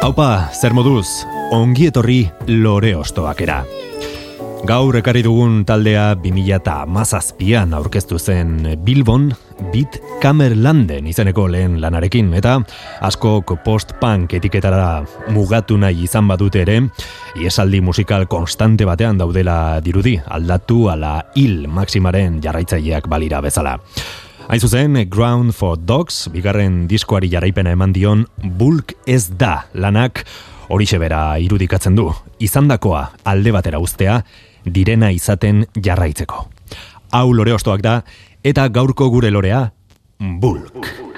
Haupa, zer moduz, ongi etorri lore ostoak era. Gaur ekarri dugun taldea 2000 eta mazazpian aurkeztu zen Bilbon, Bit Kamerlanden izeneko lehen lanarekin, eta askok post-punk etiketara mugatu nahi izan badute ere, iesaldi musikal konstante batean daudela dirudi, aldatu ala hil maksimaren jarraitzaileak balira bezala. Hain zuzen, Ground for Dogs, bigarren diskoari jarraipena eman dion, bulk ez da lanak, horixe bera irudikatzen du, izandakoa alde batera ustea, direna izaten jarraitzeko. Hau lore ostoak da, eta gaurko gure lorea, bulk.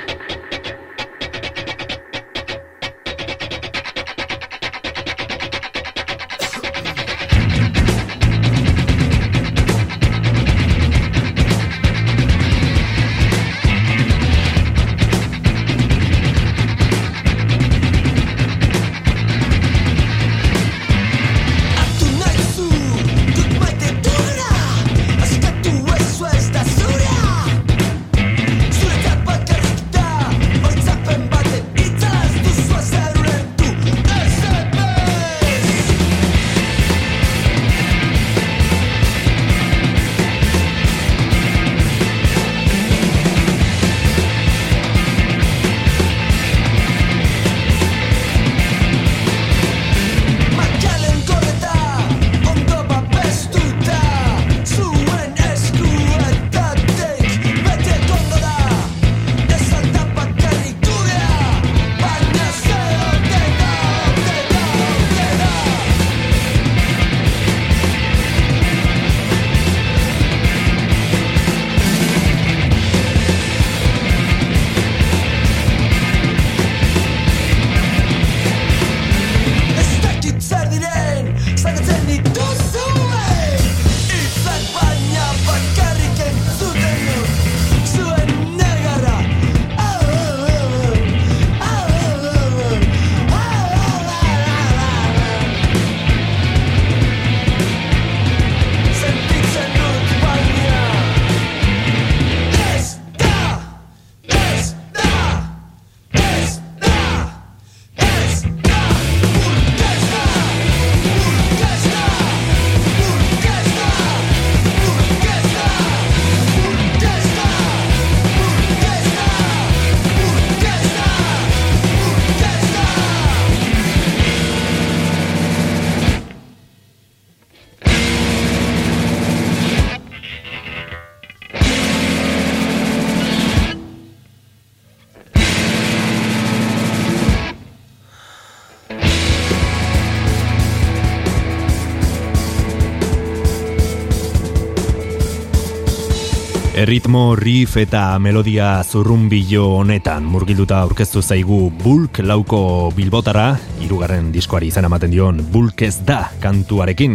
Erritmo, riff eta melodia zurrunbilo honetan murgilduta aurkeztu zaigu Bulk lauko bilbotara, irugarren diskoari izan ematen dion Bulk ez da kantuarekin.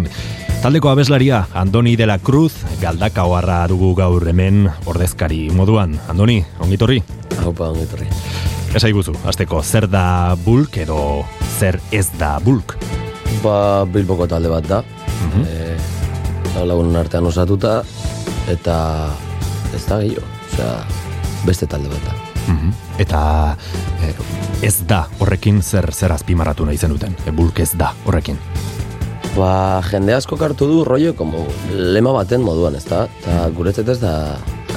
Taldeko abeslaria, Andoni de la Cruz, galdaka oharra dugu gaur hemen ordezkari moduan. Andoni, ongitorri? Haupa, ongitorri. Esa iguzu, azteko, zer da Bulk edo zer ez da Bulk? Ba, bilboko talde bat da. Mm -hmm. e, artean osatuta, eta ez da gehiago, osea, beste talde bat da. Mhm. Eta eh, ez da horrekin zer zer azpimarratu nahi zen duten, e, bulk ez da horrekin. Ba, jende asko kartu du rollo como lema baten moduan, ez da? Eta mhm. guretzet ez da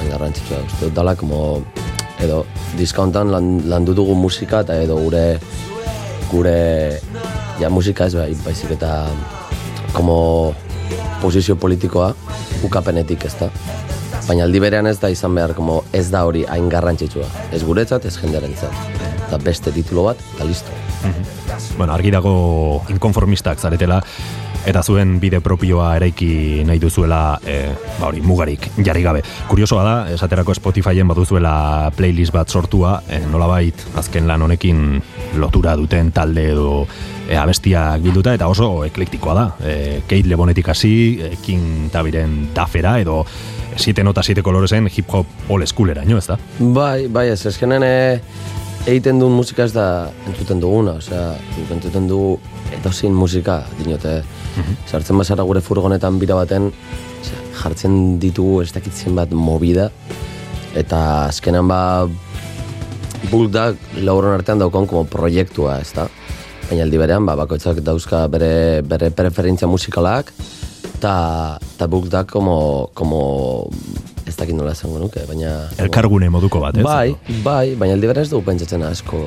garrantzitsua, uste dut dala como edo diskauntan lan, dugu musika eta edo gure gure ja musika ez bai, baizik eta como posizio politikoa ukapenetik ez da baina aldi berean ez da izan behar como ez da hori hain garrantzitsua. Ez guretzat, ez jendearen zat. Eta beste titulo bat, eta listo. Mhm. Bueno, argi dago inkonformistak zaretela, eta zuen bide propioa eraiki nahi duzuela e, ba hori mugarik jarri gabe. Kuriosoa da, esaterako Spotifyen baduzuela playlist bat sortua, e, nolabait azken lan honekin lotura duten talde edo e, abestiak bilduta eta oso eklektikoa da. E, Kate Lebonetik hasi, e, King Tabiren Dafera edo siete nota siete koloresen hip hop all schoolera, ez da? Bai, bai, ez ezkenen e, egiten duen musika ez da entzuten duguna, osea, entzuten dugu edozin musika, dinote, mm sartzen bazara gure furgonetan bira baten, osea, jartzen ditugu ez dakitzen bat movida, eta azkenan ba, buldak lauron artean daukon como proiektua, ez da? Baina aldi berean, ba, bakoitzak dauzka bere, bere preferentzia musikalak, eta ta buldak como, como ez dakit nola esango nuke, baina... Elkargune moduko bat, ez? Bai, bai, baina aldi beraz dugu pentsatzen asko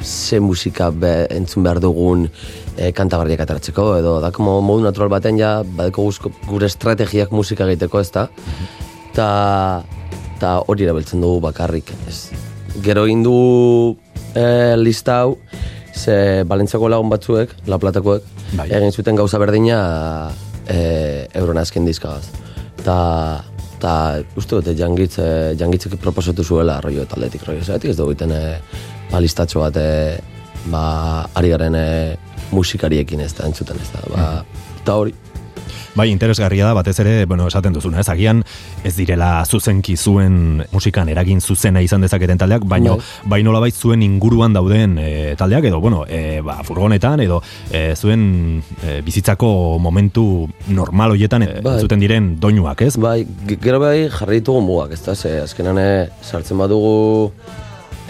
ze musika be, entzun behar dugun e, kantagarriak ataratzeko, edo da como modu natural baten ja, badeko guzko, gure estrategiak musika egiteko, ez da? Ta, ta hori erabiltzen dugu bakarrik, ez? Gero indu e, lista hau, ze Balentziako lagun batzuek, La Platakoek, Bai. egin zuten gauza berdina e, euron azken dizkagaz. Ta, ta uste dute jangitz, e, jangitzek proposatu zuela rollo taldetik rollo. Zeratik ez dugu iten e, balistatxo bat e, ba, ari garen e, musikariekin ez da entzuten ez da. Ba, eta hori. Bai, interesgarria da, batez ere, bueno, esaten duzuna, ez agian ez direla zuzenki zuen musikan eragin zuzena izan dezaketen taldeak, baino, Bai. bai nolabait zuen inguruan dauden e, taldeak, edo, bueno, e, ba, furgonetan, edo e, zuen e, bizitzako momentu normal hoietan e, Bai. zuten diren doinuak, ez? Bai, ge- gero bai jarri ditugu mugak, ez da, ze azkenan sartzen badugu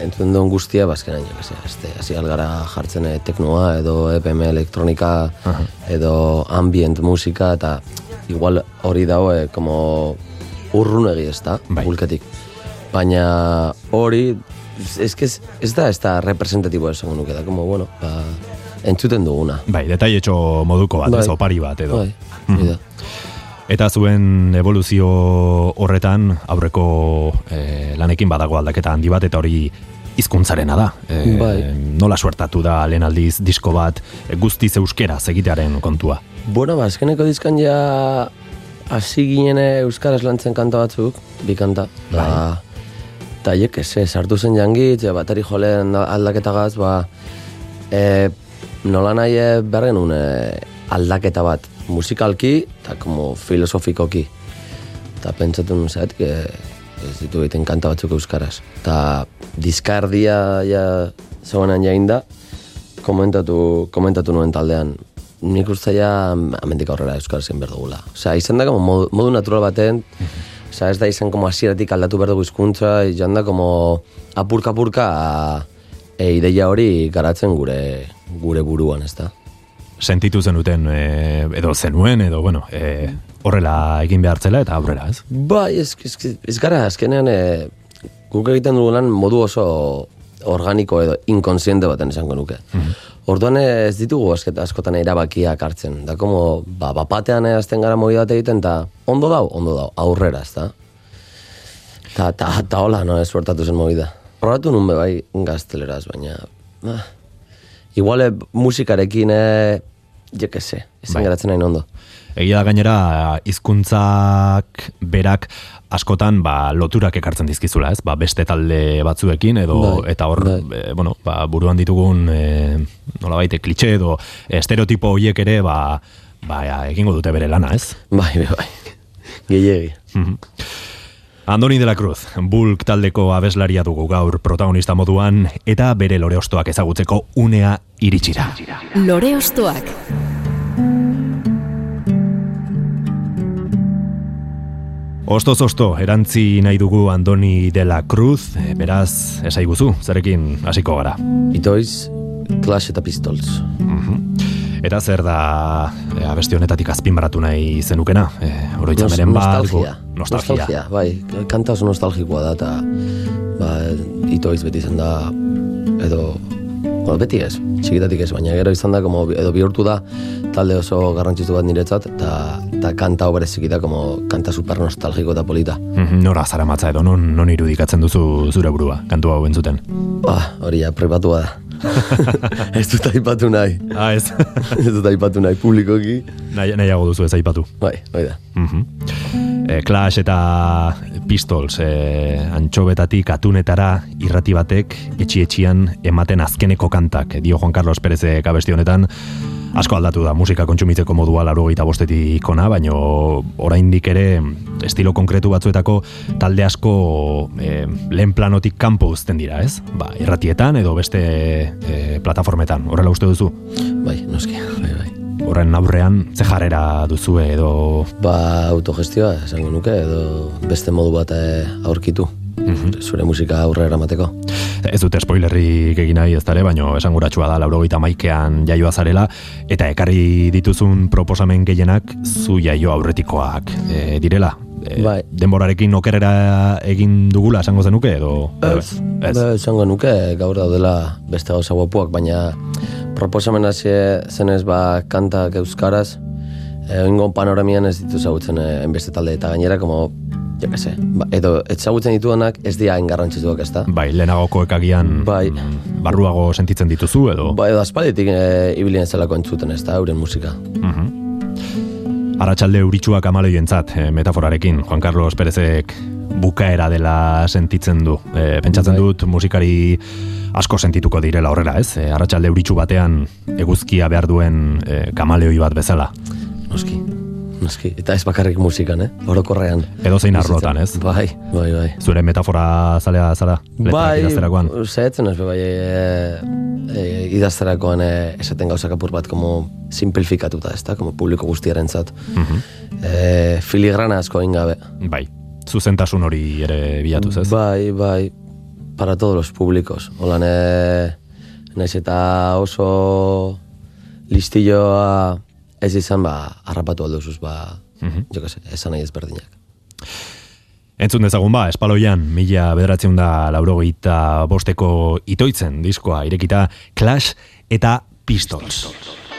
entzuten duen guztia, ba, azkenan, jo, ze, azte, hasi algara jartzen e, teknoa, edo EPM elektronika, edo ambient musika, eta igual hori dago, e, como urrunegi, ez da, Bai. bulketik. Baina hori, ez, ez, ez da, ez da representatibo esango nuke, da, como, bueno, ba, entzuten duguna. Bai, detailetxo moduko bat, Bai. ez, opari bat, edo. Bai, hori da. Eta zuen evoluzio horretan aurreko e, lanekin badago aldaketa handi bat eta hori hizkuntzarena da. E, Bai. Nola suertatu da lehen aldiz disko bat guztiz euskera egitearen kontua. Bueno, ba, azkeneko dizkan ja hasi ginen euskaraz lantzen kanta batzuk, bi kanta. Ba, eta jek, ez, sartu zen jangit, ja, bateri joleen aldaketagaz, ba, e, nola nahi e, behar genuen e, aldaketa bat musikalki eta como filosofikoki. Eta pentsatu nun zait, que ez ditu egiten kanta batzuk euskaraz. Eta diskardia ja zegoenan jain da, komentatu, komentatu nuen taldean. Nik uste ja amendik aurrera euskaraz egin behar dugula. Osea, izan da modu, modu natural baten, Osea, ez da izan como hasieratik aldatu behar dugu hizkuntza, izan da como apurka-apurka e, ideia hori garatzen gure gure buruan, ez da? Sentitu zenuten e, edo zenuen edo bueno, e, horrela egin behartzela eta aurrera, ez? Bai, ez, ez, ez gara, azkenean e, guk egiten dugu lan modu oso organiko edo inkonsiente baten esango nuke. Orduan ez ditugu asket, askotan erabakiak hartzen. Da, como, ba, bapatean azten gara mobi bat egiten, eta ondo dau, ondo dau, aurrera, ez da? Ta, ta, ta hola, no, ez suertatu zen movida. Horratu nun bai gazteleraz, baina... Ah, igual musikarekin, eh, jo que se, ezin Bai. geratzen nahi ondo. Egia da gainera hizkuntzak berak askotan ba, loturak ekartzen dizkizula, ez? Ba, beste talde batzuekin edo Bai, eta hor e, bueno, ba, buruan ditugun e, nolabait klitxe edo estereotipo hoiek ere ba, ba, egingo dute bere lana, ez? Bai, bai, bai. Gehiegi. Andoni de la Cruz, Bulk taldeko abeslaria dugu gaur protagonista moduan eta bere lore ostoak ezagutzeko unea iritsira. Lore ostoak. Ostoz osto, erantzi nahi dugu Andoni de la Cruz, beraz, esaiguzu, zarekin hasiko gara. Itoiz, Clash eta Pistols. Eta zer da e, abesti honetatik azpimarratu nahi zenukena? E, oroitzamenen bat, nostalgia. Go- nostalgia. bai. Kanta oso nostalgikoa da, eta ba, itoiz beti izan da, edo, bueno, beti ez, txikitatik ez, baina gero izan da, como, edo bihurtu da, talde oso garrantzitsu bat niretzat, eta, kanta hau berezik da, como, kanta super nostalgiko eta polita. Mhm, Nora zaramatza edo non, non irudikatzen duzu zure burua, kantu hau entzuten. Ba, hori ja, pribatua da. ez dut aipatu nahi. Ah, ez. ez dut aipatu nahi publikoki. Nahi, nahiago duzu ez aipatu. Bai, bai da. Mm Clash eta Pistols e, antxobetatik atunetara irrati batek etxi-etxian ematen azkeneko kantak. Dio Juan Carlos Pérez abesti honetan, asko aldatu da musika kontsumitzeko modua laro gita bostetik ikona, baino oraindik ere estilo konkretu batzuetako talde asko e, lehen planotik kanpo uzten dira, ez? Ba, irratietan edo beste e, plataformetan, horrela uste duzu? Bai, noski. Horren aurrean, ze jarrera duzu edo... Ba, autogestioa, esango nuke, edo beste modu bat eh, aurkitu. Mhm. Zure musika aurre eramateko. Ez dute spoilerrik egin nahi ez dara, baina esanguratsua da, lauro gita maikean jaioa zarela, eta ekarri dituzun proposamen gehienak zu jaio aurretikoak e, direla. E, bai. Denborarekin okerera egin dugula esango zenuke, edo? Ez, ez. esango nuke, gaur daudela beste gauza guapuak, baina proposamen hasi zenez ba kantak euskaraz, egingo panoramian ez ditu zagutzen eh, enbeste talde eta gainera, como que sé, ba, edo etzagutzen dituenak ez dira engarrantzituak ez da. Bai, lehenagoko ekagian bai. barruago sentitzen dituzu edo? Bai, edo aspalditik e, ibilien zelako entzuten ez da, euren musika. Uh -huh. Arratxalde uritxuak amalei entzat, e, metaforarekin, Juan Carlos Perezek bukaera dela sentitzen du. E, pentsatzen bai. dut musikari asko sentituko direla horrela, ez? E, Arratxalde uritxu batean eguzkia behar duen e, kamaleoi bat bezala. Noski. Noski, eta ez bakarrik musikan, eh? Orokorrean. Edo zein arlotan, ez? Bai, bai, bai. Zure metafora zalea zara? Bai, zehetzen ez, bai, e, e, idazterakoan e, esaten gauzak apur bat como simplifikatuta, ez da? Como publiko guztiaren zat. Uh -huh. e, filigrana asko ingabe. Bai, zuzentasun hori ere bilatuz, ez? Bai, bai, para todos los públicos. Holan, e, naiz eta oso listilloa ez izan, ba, harrapatu alduzuz, ba, mm jo kase, esan nahi ezberdinak. Entzun dezagun ba, espaloian, mila bederatzen da laurogeita bosteko itoitzen diskoa, irekita Clash eta Pistols. Pistols.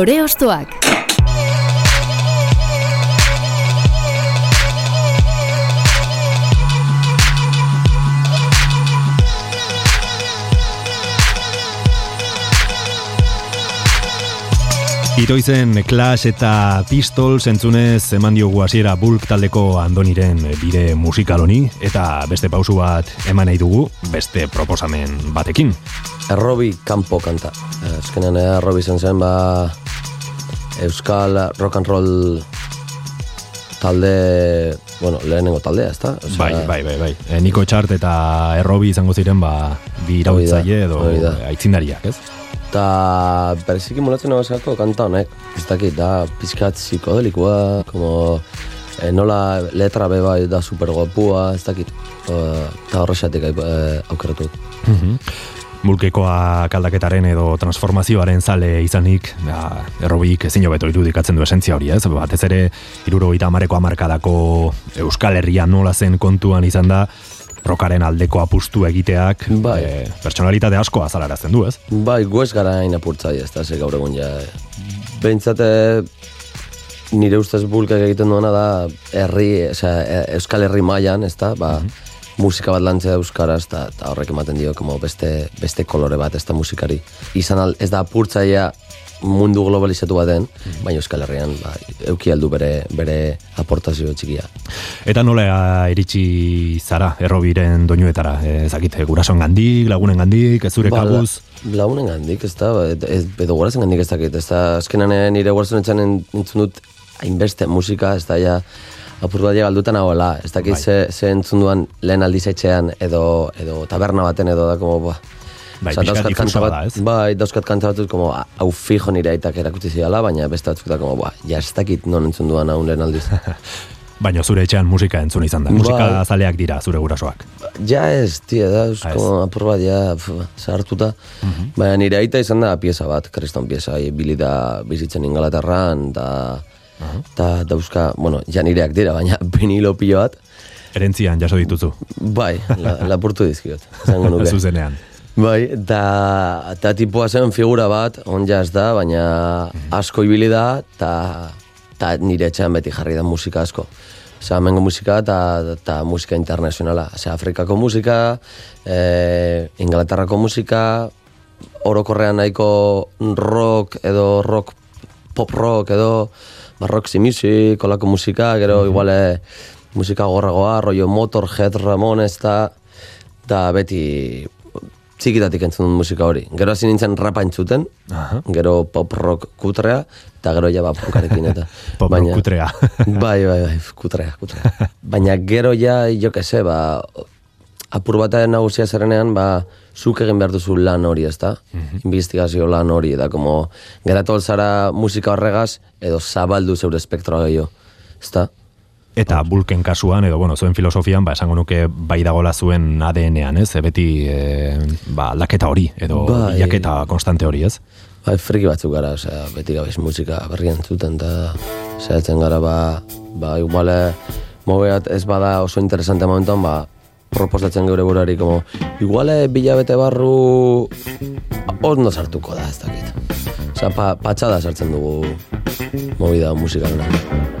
Lore Ostoak. Itoizen Clash eta Pistols entzunez eman diogu hasiera bulk taldeko andoniren bide musikaloni eta beste pausu bat eman nahi dugu beste proposamen batekin. Errobi kanpo kanta. Ezkenean errobi zen zen ba Euskal rock and roll talde, bueno, lehenengo taldea, ezta? Osea, bai, bai, bai, bai. E, Niko Txart eta Errobi izango ziren ba bi irautzaile edo aitzindariak, ez? Eta bereziki molatzen nabazako kanta honek. Ez dakit, da pizkat psikodelikua, como e, nola letra beba da super guapua, ez dakit. Eta horrexatik e, aukeratu. Mm Mulkekoa kaldaketaren edo transformazioaren zale izanik, ba, errobik ezin hobeto irudikatzen du esentzia hori, ez? Batez ere, iruro gita amareko amarkadako Euskal Herria nola zen kontuan izan da, rokaren aldeko apustu egiteak bai. e, personalitate asko azalarazten du, ez? Bai, guez gara hain apurtzai, ez da, ze gaur egun ja. Behintzate, nire ustez bulkak egiten duena da, herri, oza, e, Euskal Herri mailan, ez da, ba, mhm. Musika bat lantzea euskaraz, eta horrek ematen dio, como beste, beste kolore bat, ez da musikari. Izan al, ez da apurtzaia mundu globalizatu baten, mm. baina Euskal Herrian ba, euki aldu bere, bere aportazio txikia. Eta nola iritsi zara errobiren doinuetara? Ezakit, gurasoen gandik, lagunen gandik, ez zure ba, kabuz? lagunen gandik, ez da, edo gurasen gandik ez dakit, ez da, azkenan nire gurasen entzun dut hainbeste musika, ez da, ja, apur bat galdutan hauela, ez dakit bai. ze, ze entzun duan lehen aldiz etxean, edo, edo taberna baten, edo da, como, ba, Bai, Osa, dauzkat kanta bat, ez? Bai, dauzkat kanta batut, como, hau fijo nire aitak erakutsi zidala, baina beste batzuk da, como, ba, ja, ez dakit non entzun duan hau lehen aldiz. baina zure etxean musika entzun izan da, musika ba, zaleak dira, zure gurasoak. Ja ez, tia, da, ez, como, apur bat, ja, zahartuta. Uh mhm. -huh. Baina nire aita izan da pieza bat, kriston pieza, bili da bizitzen ingalaterran, da, -huh. dauzka, bueno, ja nireak dira, baina vinilo pilo bat. Erentzian, jaso dituzu. Bai, lapurtu la dizkiot. Zuzenean. Bai, eta tipua zen figura bat, on jaz da, baina asko ibili da, eta nire etxean beti jarri da musika asko. Osea, mengo musika eta musika internazionala. Osea, Afrikako musika, e, Inglaterrako musika, orokorrean nahiko rock edo rock, pop rock edo rock music, kolako musika, gero mm -hmm. iguale musika gorragoa, rollo Motorhead, Ramones, eta beti txikitatik entzun dut musika hori. Gero hasi nintzen rapa entzuten, gero pop rock kutrea, eta gero ja ba punkarekin eta. pop rock kutrea. bai, bai, bai, kutrea, kutrea. Baina gero ja, jo que se, ba, apur bat nagusia zerenean, ba, zuk egin behar duzu lan hori, ezta? Mm Investigazio lan hori, da, como, geratu zara musika horregaz, edo zabaldu zeure espektroa gehiago, ezta? Eta bulken kasuan, edo bueno, zuen filosofian, ba, esango nuke bai dagola zuen ADN-ean, ez? Beti e, ba, laketa hori, edo bai. jaketa konstante hori, ez? Bai, friki batzuk gara, osea, beti gabiz musika berrien zuten, eta zehatzen gara, ba, ba, iguale, mobeat ez bada oso interesante momentuan, ba, proposatzen geure burari, como, iguale bilabete barru ondo sartuko da, ez dakit. Osea, pa, patxada sartzen dugu movida musikalena.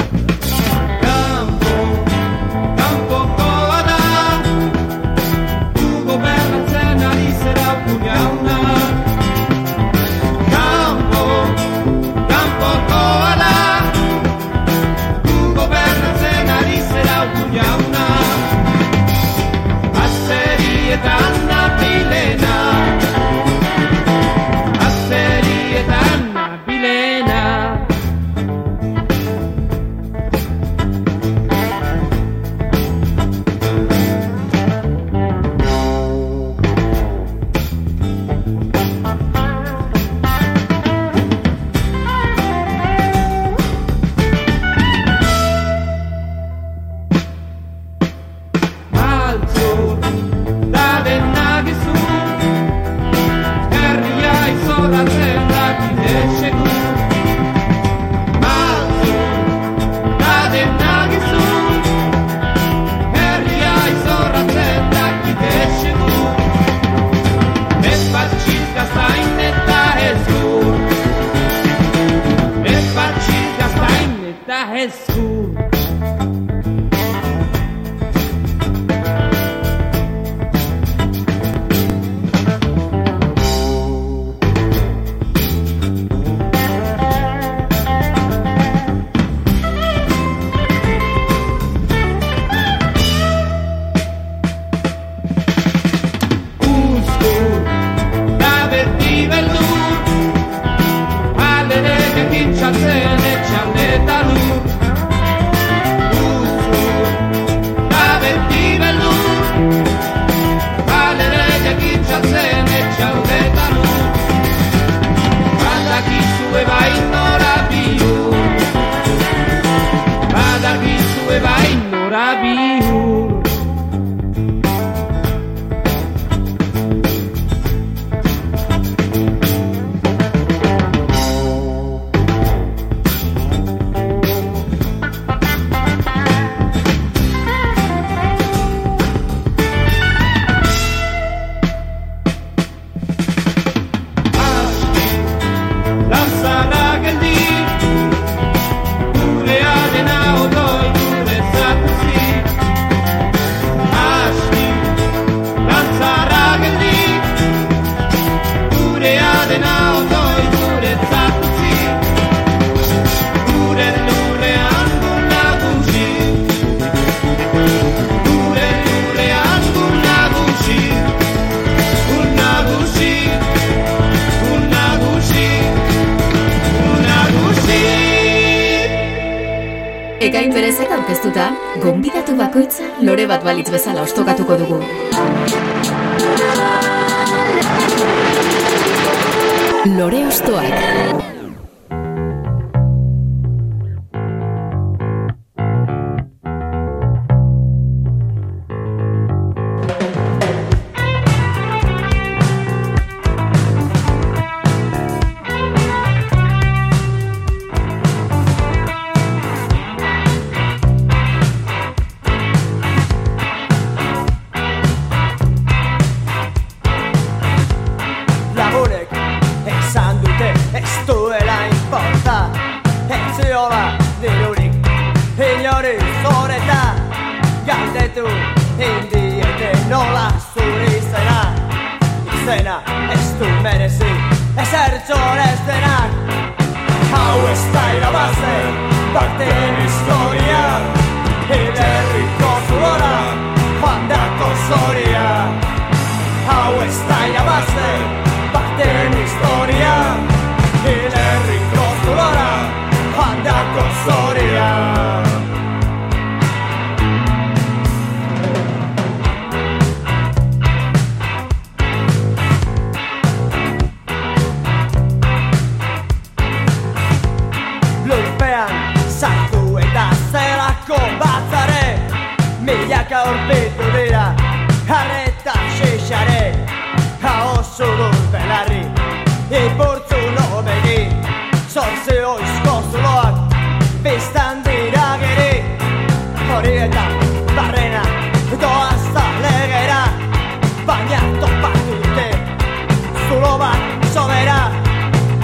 gure oizko zuloak Biztan dira geri. Horietan barrena Doazta legera Baina topatu dute. Zulo bat sobera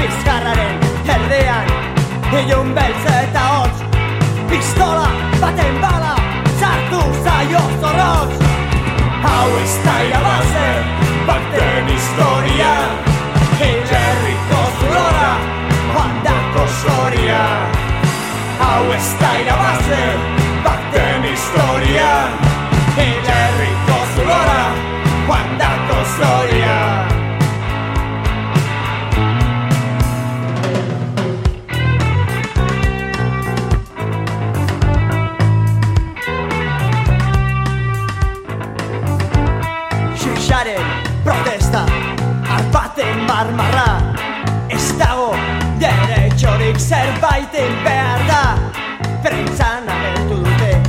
Bizkarraren erdean Ilun beltz eta hotz Pistola baten bala Sartu zaio zorrotz. Hau ez da irabazte Bakten historia. historia. Hau ez da irabazen Bakten historia. Ile erriko zulora Juan dako zoria Horregatik zerbaiten behar da Prentzan abertu dute.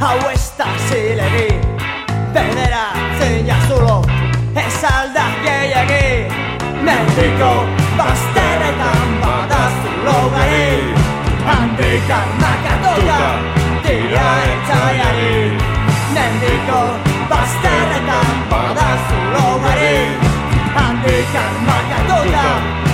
Hau ez da zilegi Bedera zein jazulo Ez alda gehiagi Mendiko bazteretan badazulo gari Handikan makatuta Tira etzaiari Mendiko bazteretan badazulo gari Handikan makatuta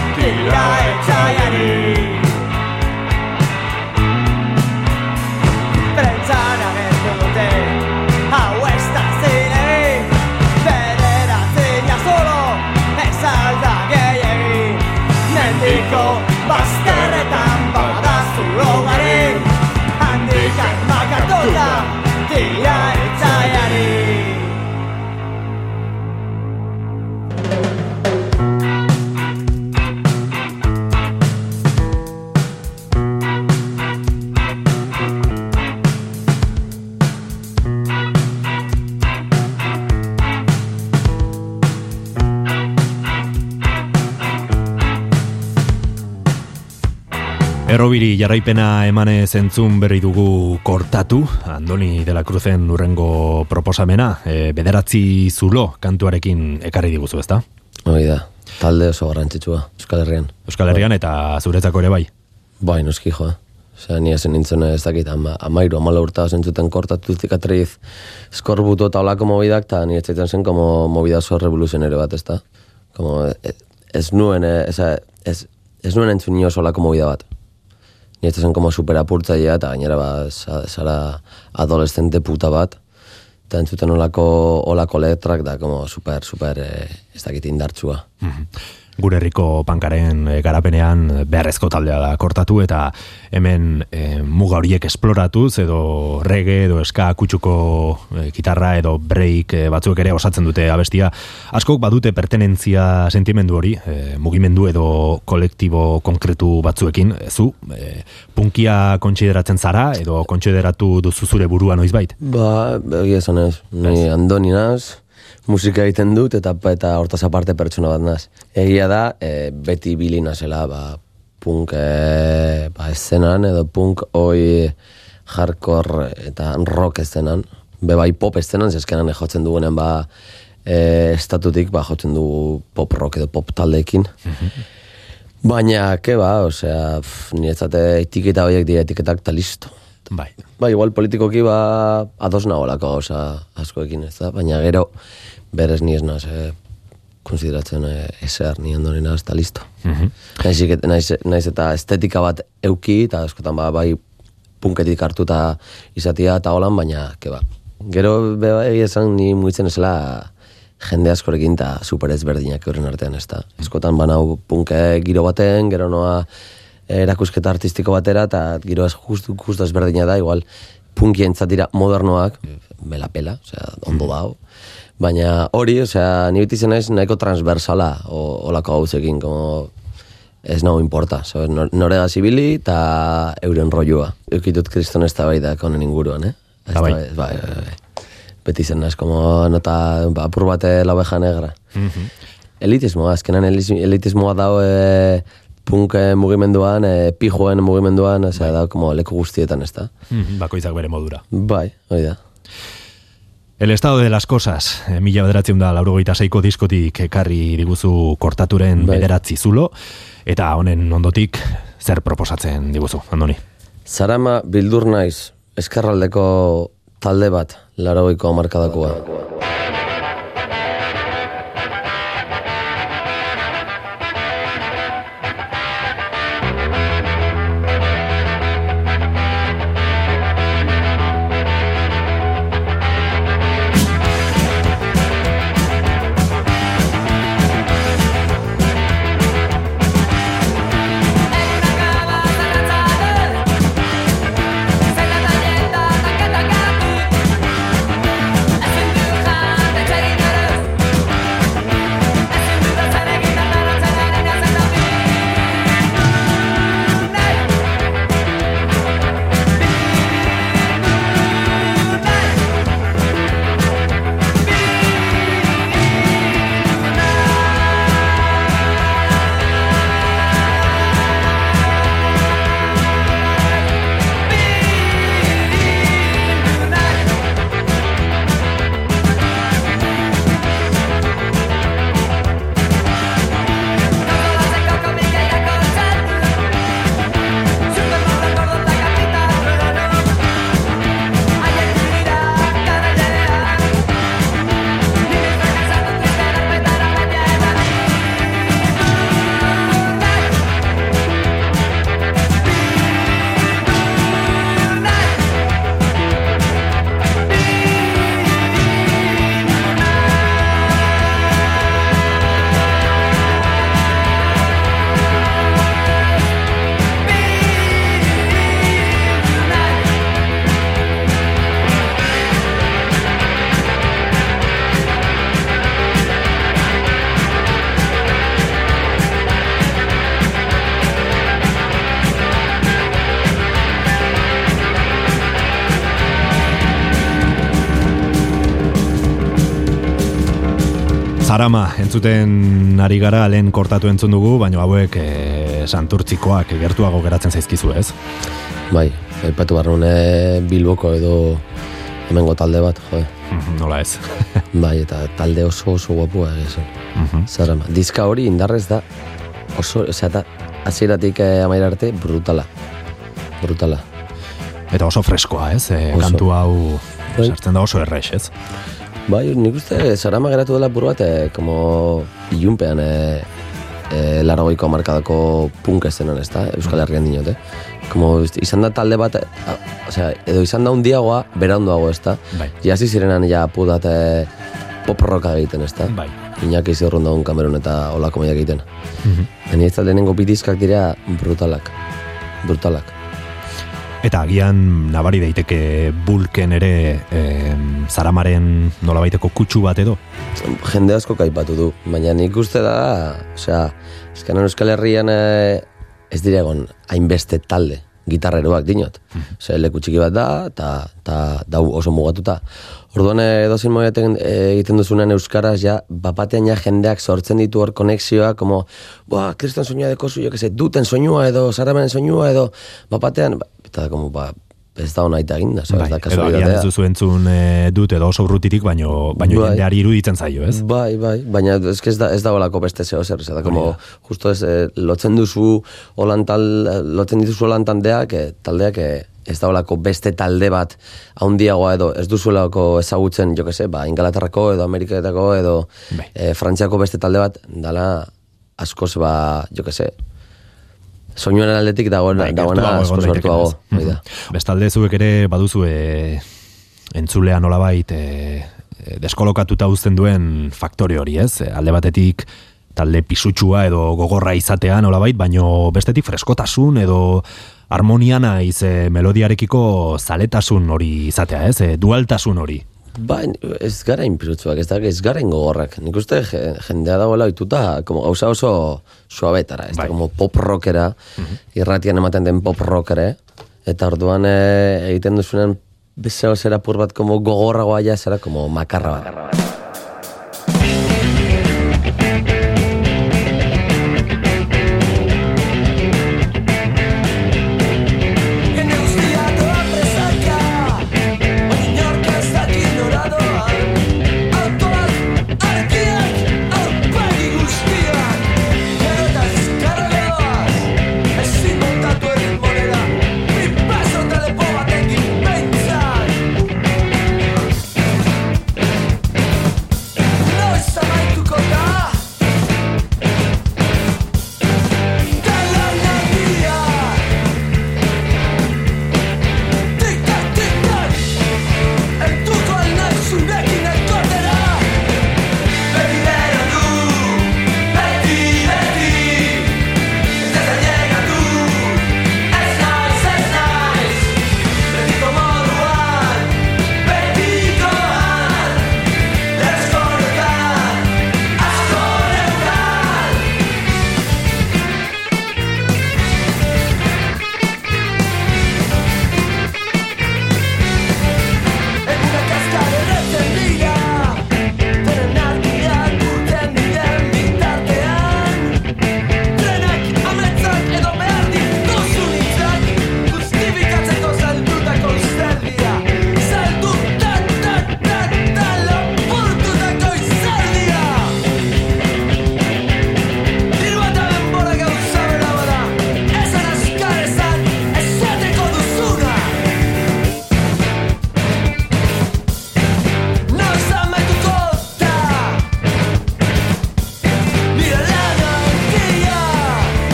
Errobiri jarraipena emane zentzun berri dugu kortatu, Andoni de la Cruzen urrengo proposamena, e, bederatzi zulo kantuarekin ekarri diguzu, ezta? Hoi da, talde oso garrantzitsua, Euskal Herrian. Euskal Herrian eta zuretzako ere bai. Bai, noski jo, eh? Osea, ni hasi nintzen ez dakit, ama, amairu, amala urta zentzuten kortatu zikatriz skorbuto eta olako mobidak, eta ni etxaitzen zen como movida oso revoluzionero bat, ez da? Como, e- ez nuen, ez, ez, ez nuen entzun nio solako movida bat. Ni ez zen como super apurtzailea, eta gainera ba, za- zara adolescente puta bat, eta entzuten olako, olako letrak da, como super, super, eh, ez dakit indartsua. Gure herriko pankaren e, garapenean beharrezko taldea da kortatu eta hemen e, muga horiek esploratuz edo reggae edo eska kutsuko e, gitarra edo break e, batzuek ere osatzen dute abestia. Askok badute pertenentzia sentimendu hori, e, mugimendu edo kolektibo konkretu batzuekin, E, zu, e, punkia kontsideratzen zara edo kontsideratu duzu zure burua noizbait? Ba, egia esan ez, ni andoni naz, musika egiten dut eta eta hortaz aparte pertsona bat naz. Egia da, e, beti bili nazela, ba, punk e, ba, eszenan edo punk oi hardcore eta rock eszenan, be bai pop eszenan, zeskenan jotzen dugunen ba, e, estatutik ba, jotzen dugu pop rock edo pop taldeekin. Baina, ke ba, osea, niretzate etiketa horiek dira etiketak eta listo. Bai. Ba, igual politikoki ba ados nagolako gauza askoekin, ez da? Baina gero, berez ni ez naz, eh, konsideratzen eh, eser ni ondori naz, eta listo. naiz, iket- naiz, naiz eta estetika bat euki, eta askotan ba, bai punketik hartuta izatia eta holan, baina, ke ba. Gero, be, egia esan, ni muitzen esela jende askorekin eta super ezberdinak euren artean, ez da. Askotan banau punke giro baten, gero noa erakusketa artistiko batera, eta giro ez justu, justu ezberdina da, igual punkientzat dira modernoak, bela pela, osea, ondo dao. Baina hori, osea, ni beti zen naiz nahiko transversala o, olako gauzekin, como ez nago importa, sabes, nor, norega zibili eta euren rolloa. Eukitut kriston ez da bai da konen inguruan, eh? Ez Ah, bai. bai, bai, bai. Beti zen naiz, como nota, ba, apur bate la oveja negra. Elitismoa, azkenan elitismoa dao e, punk mugimenduan, e, pijoen mugimenduan, osea, da, como leku guztietan, ez da? Mhm, Bakoitzak bere modura. Bai, hori da. El estado de las cosas, eh, mila bederatzen da laurogeita seiko diskotik ekarri diguzu kortaturen Bai. bederatzi zulo, eta honen ondotik zer proposatzen diguzu, Andoni? Zarama bildur naiz, eskarraldeko talde bat, larogeiko markadakoa. Entzuten ari gara, lehen kortatu entzun dugu, baina hauek e, santurtzikoak gertuago geratzen zaizkizu, ez? Bai, aipatu barrune Bilboko edo hemengo talde bat, jo. Mhm, Nola ez. Bai, eta talde oso oso guapua egizun. Mhm. Zarama, diska hori indarrez da, oso, osea, eta hasieratik eh, amaira arte, brutala. Brutala. Eta oso freskoa, ez? E, Oso. kantu hau Bai. sartzen da oso errex, ez? Bai, nik uste Sarama geratu dela buru bat, eh, como ilunpean, eh, eh, laragoiko markadako punk eszenan, ez da? Euskal Herrian eh? Como izan da talde bat, eh, a- osea, edo izan da un diagoa, beranduago, ez da? Bai. Jasi zirenan ja pudat eh, pop rocka egiten, ez da? Bai. Iñaki zirrun daun kamerun eta olako mailak egiten. Mhm. Baina ez da lehenengo bitizkak dira brutalak. Brutalak. Eta agian nabari daiteke bulken ere e, zaramaren nolabaiteko kutsu bat edo. jende asko kaipatu du, baina nik uste da, osea, eskanen Euskal Herrian eh, ez dira egon hainbeste talde, gitarreroak dinot. Osea, leku txiki bat da, eta ta, dau oso mugatuta. Orduan eh, edozin moetan egiten duzunean euskaraz, ja, bapatean ja jendeak sortzen ditu hor konexioa, como, boa, kriston soinua deko zu, jo que se, duten soinua edo, zaramenen soinua edo, bapatean, ba, eta como, ba, ez da hona Bai, ez da edo agian ez kasualitatea. duzu entzun e, dut edo oso urrutitik, baino, baino Bai. jendeari iruditzen zaio, ez? Bai, bai, baina ez, ez da, ez da olako beste zeo zer, da, como, justo ez, eh, lotzen duzu holan tal, lotzen dituzu holan taldeak, eh, taldeak, eh, ez da olako beste talde bat haundiagoa edo ez duzuelako ezagutzen, jo que se, ba, Ingalaterrako edo Ameriketako edo Bai. eh, Frantziako beste talde bat, dala askoz, ba, jo que se, soinuaren aldetik dagoena, Bai, dagoena hori da. Mhm. Bestalde zuek ere baduzu e, entzulea nolabait e, deskolokatuta uzten duen faktore hori, ez? E, alde batetik talde pisutsua edo gogorra izatea nolabait, baino bestetik freskotasun edo harmonia naiz e, melodiarekiko zaletasun hori izatea, ez? E, dualtasun hori. Ba, ez gara inpirutzuak, ez, da, ez gara ingogorrak. Nik uste je- jendea dagoela oituta, como gauza oso suabetara, ez Bai. da, como pop rockera, irratian ematen den pop rockere, eta orduan eh, egiten duzunen bezeo zera pur bat como gogorragoa ja, zera como makarra bat. Jende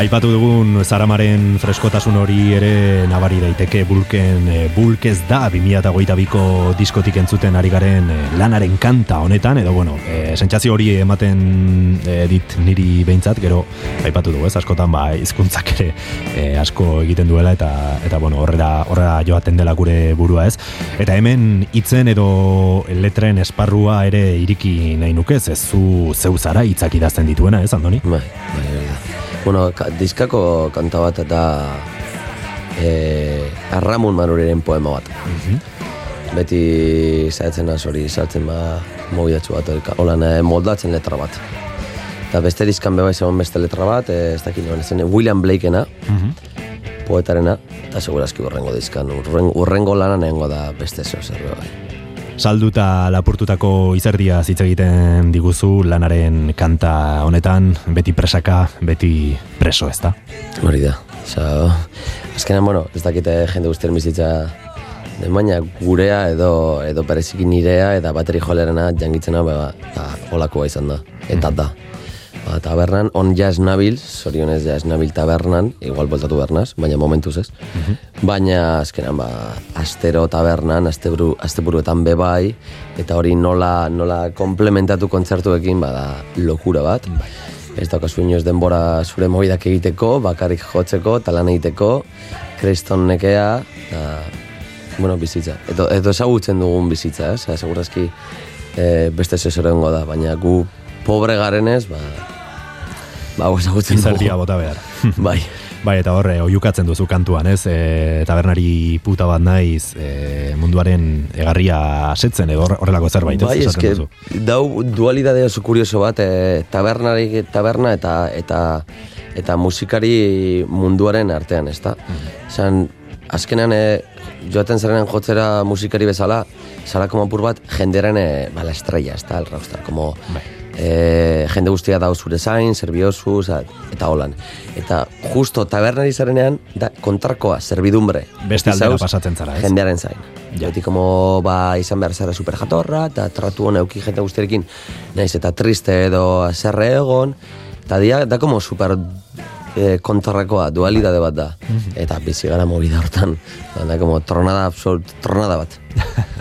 Aipatu dugun Zaramaren freskotasun hori ere nabari daiteke bulken e, bulkez da 2008ko diskotik entzuten ari garen e, lanaren kanta honetan edo bueno, e, sentsazio hori ematen e, dit niri behintzat gero aipatu dugu ez askotan ba hizkuntzak ere e, asko egiten duela eta eta bueno horrera horrera joaten dela gure burua ez eta hemen hitzen edo letren esparrua ere iriki nahi nuke ez zu zeu zara hitzak idazten dituena ez Andoni? Bai, bai, bai. Bueno, ka, diskako kanta bat da e, Arramun Manuriren poema bat. Beti zaitzen naz hori sartzen ba mobidatxu bat, holan moldatzen letra bat. Eta beste diskan beba izan beste letra bat, eh, ez dakit noen, zen William Blakena, poetarena, eta segurazki urrengo diskan, urrengo, urrengo lana nengo da beste zeo zer bai. Salduta lapurtutako izerdia hitz egiten diguzu lanaren kanta honetan, beti presaka, beti preso ez da? Hori da. Osa, azkenan, bueno, ez dakite jende guztien bizitza baina gurea edo edo bereziki nirea eta bateri jolerena jangitzena ba, ba, olakoa izan da. Eta da. Ba, tabernan, on jazz nabil, zorionez jazz nabil tabernan, igual voltatu bernaz, baina momentuz ez. Baina azkenan, ba, astero tabernan, asteburu, asteburuetan bebai, eta hori nola, nola komplementatu kontzertuekin, bada, lokura bat. Ez daukazu inoz denbora zure mobidak egiteko, bakarrik jotzeko, talan egiteko, kriston nekea, eta, bueno, bizitza. Edo, edo ezagutzen dugun bizitza, ez? Eh? Segurazki eh, beste zezorengo da, baina gu pobre garenez, ba, ba, ezagutzen Izerdia dugu. bota behar. Bai, Bai, eta horre, oiukatzen duzu kantuan, ez? E, tabernari puta bat naiz, e, munduaren egarria asetzen, edo horre- horrelako zerbait, ez? bai, eske, duzu. dau dualidade oso kurioso bat, e, tabernari, taberna eta, eta, eta musikari munduaren artean, ezta? Zan, azkenean, e, joaten zaren jotzera musikari bezala, zara como apur bat, jenderen, e, ba, la estrella, ezta, el rockstar, como, Bai. E, jende guztia da zure zain, zerbiozu, eta holan. Eta justo tabernari zarenean, da kontrakoa, zerbidumbre. Beste aldera pasatzen zara, ez? Jendearen zain. Ja. Beti como, ba, izan behar zara super jatorra, eta tratu hona euki jende guztiarekin, naiz eta triste edo zerre egon, eta dia, da como super e, kontrakoa, dualidade bat da. Eta bizi gara movida hortan. Da, como tronada, absolut, tronada bat.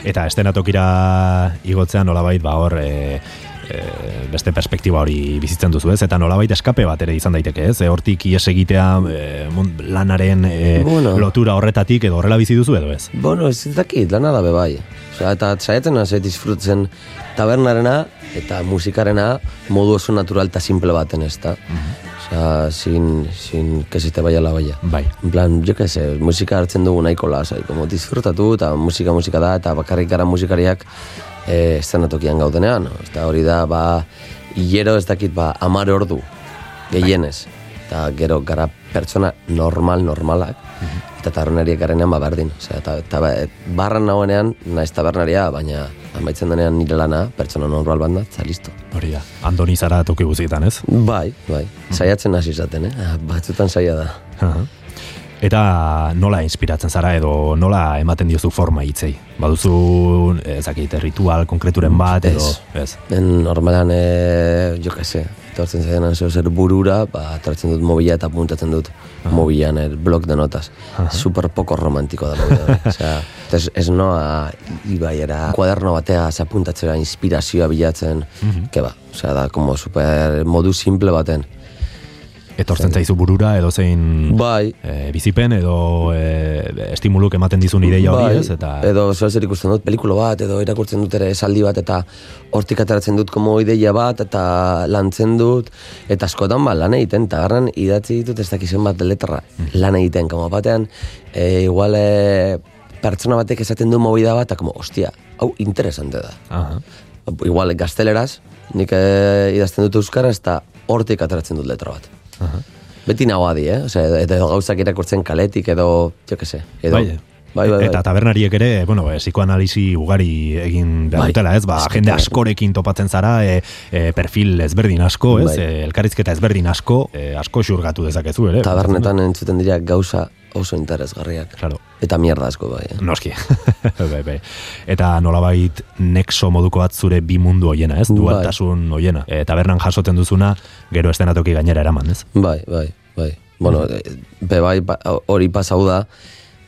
Eta estenatokira igotzean nolabait, ba hor, e, e, beste perspektiba hori bizitzen duzu, ez? Eta nolabait eskape bat ere izan daiteke, ez? E, hortik ies egitea e, lanaren e, Bueno. lotura horretatik edo horrela bizi duzu edo ez? Bueno, ez dakit, lana da bebai. Osea, eta saiatzen naz, disfrutzen tabernarena eta musikarena modu oso natural eta simple baten ez da. Osea, sin, sin que se te vaya la olla. Bai. En plan, jo que se, musika hartzen dugu nahiko lasai, como disfrutatu eta musika musika da eta bakarrik gara musikariak eh, eszenatokian gaudenean. Eta hori da, ba, hilero ez dakit, ba, amar ordu, gehienez. Eta gero gara pertsona normal, normalak, eta tabernariak garenean ba berdin. Osea, eta, eta ba, et- barran nagoenean, naiz tabernaria, baina amaitzen denean nire lana, pertsona normal bat da, eta listo. Hori da. Andoni zara toki guztietan, ez? Bai, bai, saiatzen hasi izaten, eh? Batzutan saia da. Aha. Eta nola inspiratzen zara edo nola ematen diozu forma hitzei? Baduzu, ez dakit, ritual konkreturen bat edo... Ez. En normalan, e, jo que se, etortzen zaidan zeo zer burura, ba, atratzen dut mobila eta apuntatzen dut mobilan el blog de notas. Super poco romantiko da mobila hori. Osea, ez, ez noa ibaiera kuaderno batea apuntatzera inspirazioa bilatzen, ke ba, osea, da como super modu simple baten. Etortzen zaizu burura edo zein Bai, e, bizipen edo e, estimuluk ematen dizun ideia hori, ez? Eta edo zer ikusten dut pelikulo bat, edo irakurtzen dut ere esaldi bat, eta hortik ateratzen dut como ideia bat, eta lantzen dut, eta askotan ba, lan egiten, eta garran idatzi ditut ez dakizen bat letra, lan egiten, como batean, e, igual e, pertsona batek esaten du movida bat, eta como, ostia, hau interesante da. Aha. Igual gazteleraz, nik e, idazten dut euskaraz, eta hortik ateratzen dut letra bat. Beti nago adi, eh? Osea, edo, gauzak irakurtzen kaletik, edo, jo que se, edo... Bai, bai, bai, bai. Eta tabernariek ere, bueno, e, psikoanalisi ugari egin behar Bai. dutela, ez? Ba, Eske jende askorekin topatzen zara, e, e, perfil ezberdin asko, ez? Bai. E, elkarrizketa ezberdin asko, e, asko xurgatu dezakezu ere. tabernetan entzuten dira gauza oso interesgarriak. Claro. Eta mierda asko bai. Eh? Noski. bai, bai. Eta nolabait nexo moduko bat zure bi mundu hoiena, ez? Bai. Dualtasun hoiena. E, tabernan jasoten duzuna, gero estenatoki gainera eraman, ez? Bai, bai. bai. Bueno, eh, be bai, ba- hori pasau da,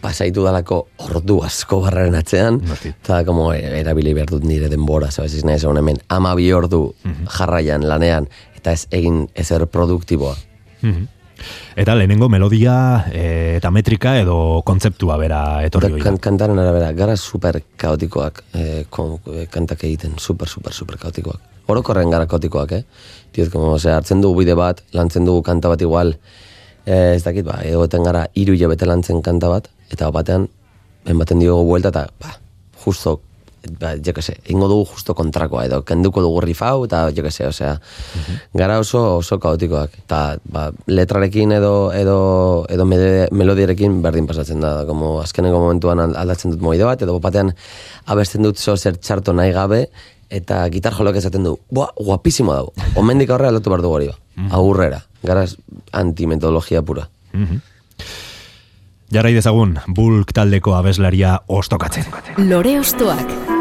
pasaitu dalako ordu asko barraren atzean, eta como eh, erabili behar dut nire denbora, zabez izan egon hemen, ama bi ordu jarraian, lanean, eta ez egin ezer produktiboa. Mhm. Eta lehenengo melodia e, eta metrika edo kontzeptua bera etorri hori kan, kantaren arabera, gara super kaotikoak eh, kon, eh, kantak egiten, super, super, super kaotikoak. Orokorren gara kaotikoak, eh? Diot, como, ose, hartzen dugu bide bat, lantzen dugu kanta bat igual, eh, ez dakit, ba, egoten gara hiru hilabete lantzen kanta bat, eta batean, ematen diogu buelta, eta, ba, justo, ba, jo que se, ingo dugu justo kontrakoa, edo kenduko dugu rifau, eta jo que se, osea, gara oso, oso kaotikoak, eta, ba, letrarekin edo, edo, edo melodiarekin berdin pasatzen da, como azkeneko momentuan al- aldatzen dut moide bat, edo batean abesten dut zo zer txarto nahi gabe, eta gitar jolok esaten du, boa, guapísimo dago, omendik aurrera aldatu behar dugu hori, ba. aurrera, gara antimetodologia pura. Jarrai dezagun, bulk taldeko abeslaria ostokatzen. Lore Ostoak.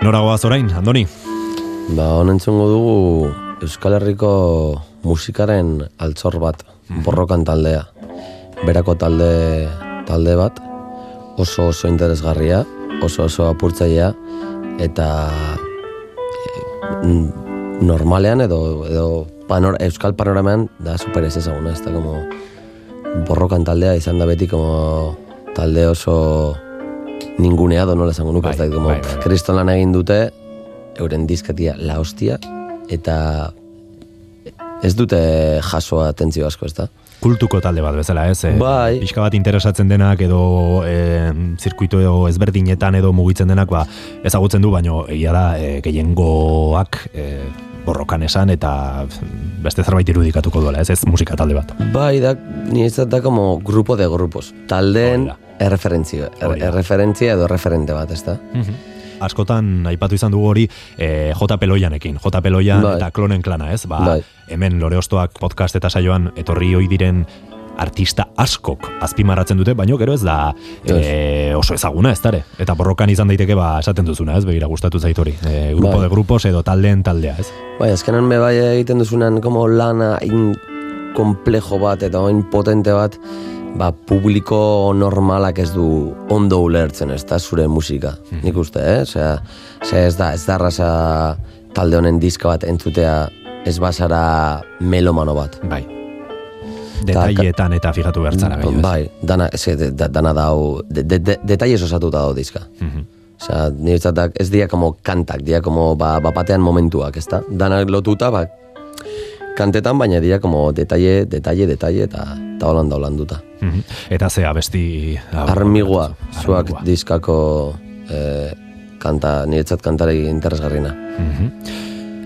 Nora goaz orain, Andoni? Ba, honentzungo dugu Euskal Herriko musikaren altzor bat, borrokan taldea. Berako talde, talde bat, oso oso interesgarria, oso oso apurtzailea, eta eh, normalean edo, edo panor, Euskal panoramean da super ez ezaguna, ez da como borrokan taldea izan da beti como talde oso ninguneado, nola esango nuke, Bai, ez da, bai, bai. kriston lan egin dute, euren diskatia la hostia, eta ez dute jasoa atentzio asko, ez da? Kultuko talde bat bezala, ez? E, Bai. Pixka bat interesatzen denak edo e, zirkuito edo ezberdinetan edo mugitzen denak, ba, ezagutzen du, baino egia da e, gehiengoak e, borrokan esan eta beste zerbait irudikatuko duela, ez? Ez musika talde bat. Bai, da, ni ez da como grupo de grupos. Taldeen erreferentzia, er, erreferentzia edo referente bat, ez da? Askotan aipatu izan dugu hori e, J. Peloianekin, J. Peloian Bai. eta klonen klana, ez? Ba, Bai. hemen Lore Ostoak podcast eta saioan etorri hoi diren artista askok azpimarratzen dute, baino gero ez da e, oso ezaguna ez dare. Eta borrokan izan daiteke ba esaten duzuna, ez? Begira gustatu zait hori. E, grupo Bai. de grupos edo taldeen taldea, ez? Bai, azkenan me bai egiten duzunan como lana in komplejo bat eta oin potente bat, ba, publiko normalak ez du ondo ulertzen, ez da, zure musika. Nik uste, eh? Osea, osea, ez da, ez da raza talde honen diska bat entzutea ez bazara melomano bat. Bai. Detailetan eta fijatu bertzara gehiago? Bai, dana, eske, dana dau, de, de, de, detailes osatuta dau diska. Mhm. Osea, niretzatak ez dira como kantak, dira como ba, bapatean momentuak, ezta? Dana lotuta, ba, kantetan, baina dira como detalle, detalle, detalle, eta eta holan da holanduta. Mhm. Eta ze abesti... Armigua, zuak Armigua. diskako eh, kanta, niretzat kantari interesgarrina. Mhm.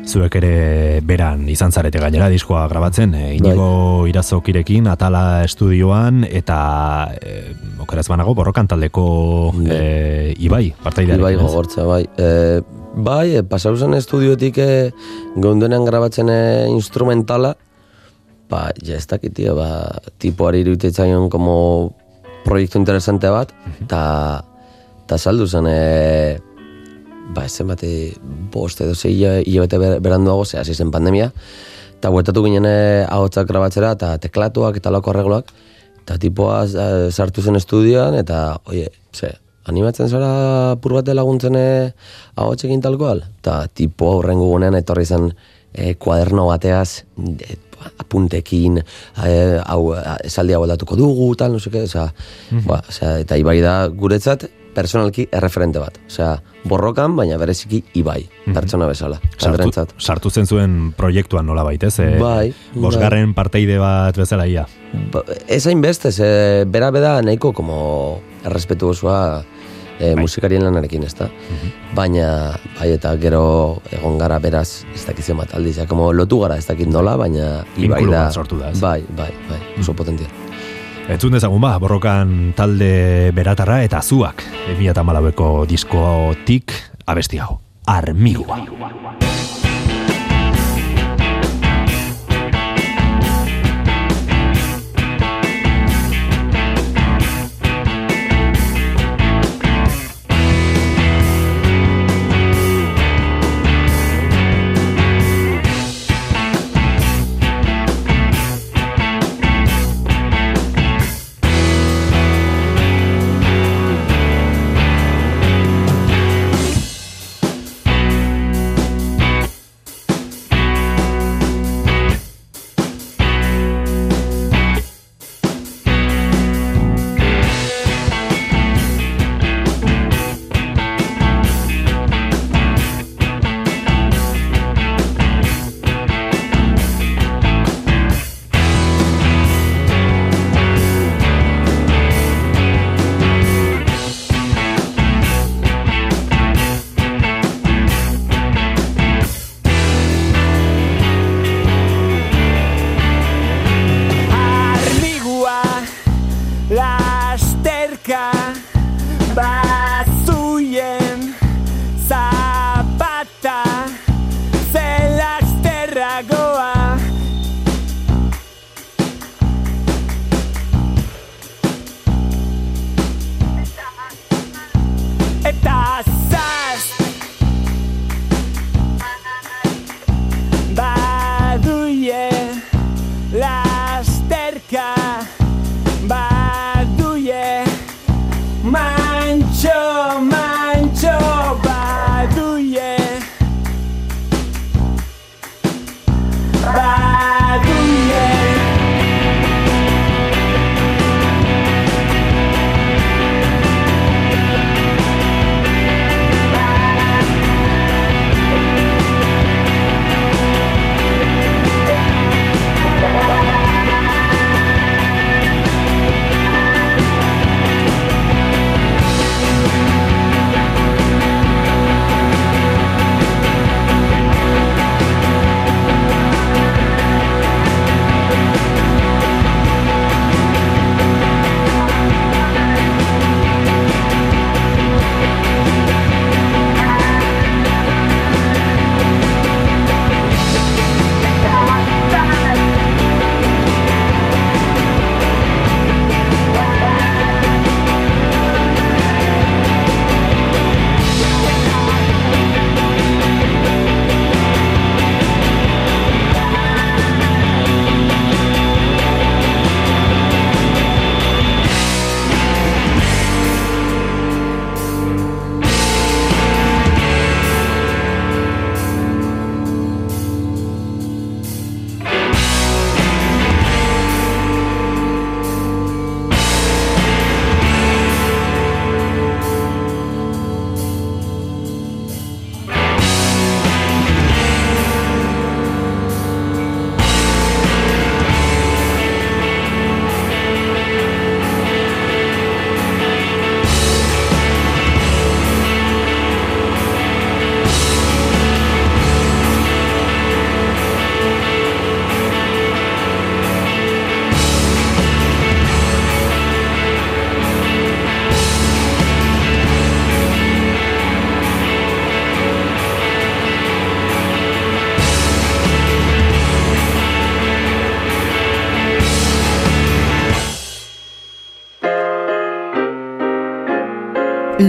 Zuek ere beran izan zarete gainera diskoa grabatzen, e, inigo irazokirekin, atala estudioan, eta e, okeraz banago borrokan taldeko e, Ibai, partaidearekin. Bai, ez? gogortza, bai. E, bai, e, pasau zen estudiotik e, geundenean grabatzen e, instrumentala, ba, ja ez dakit, tio, ba, tipoari iruditzaion como proiektu interesante bat, eta ta saldu zen, e, ba, ez zen bate, bost edo zei hilabete ber, beranduago, ze hasi zen pandemia, eta bueltatu ginen e, ahotsak grabatzera, eta teklatuak eta lako arregloak, eta tipoa eh, sartu zen estudioan, eta, oie, ze, animatzen zara pur bat laguntzen eh, ahotsekin talkoal? Eta tipoa horrengo gunean etorri zen e, kuaderno bateaz, e, apuntekin, hau, eh, esaldi hau aldatuko dugu, tal, no seke, osea, ba, osea, eta ibai da guretzat personalki erreferente bat. Osea, borrokan, baina bereziki ibai, pertsona bezala. Sartu, sartu zen zuen proiektuan nola baitez, e, Bai, bosgarren parteide bat bezala ia. Ba, ez hainbeste, ze bera beda nahiko como errespetu osoa e, musikarien lanarekin, ez da? Baina, bai, eta gero egon gara beraz, ez dakit zenbat aldiz, como lotu gara, ez dakit nola, baina ibai da. bat sortu da, ez? Bai, bai, bai, oso potentia. Entzun dezagun ba, borrokan talde beratarra eta zuak 2008ko diskotik abesti hau. Armigua.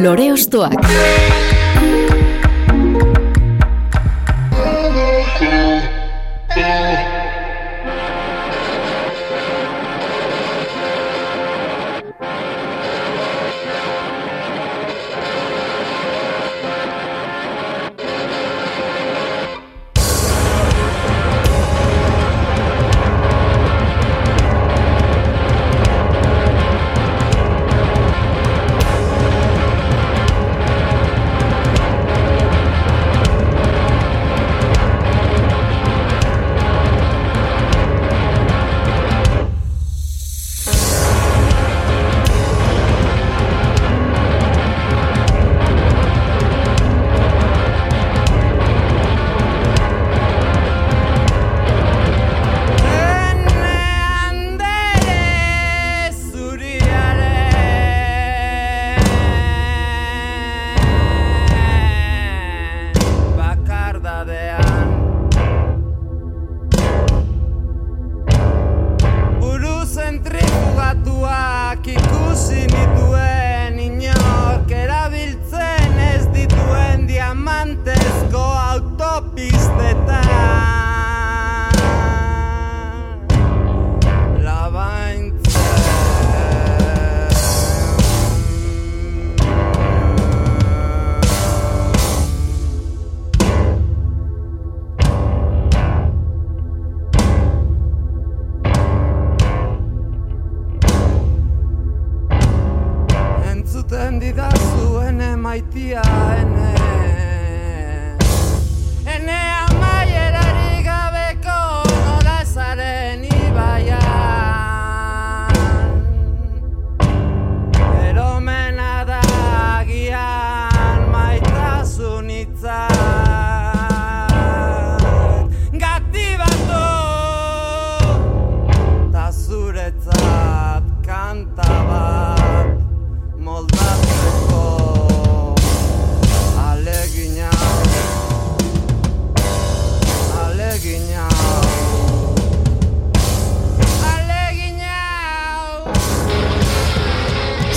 Lore Ostoak.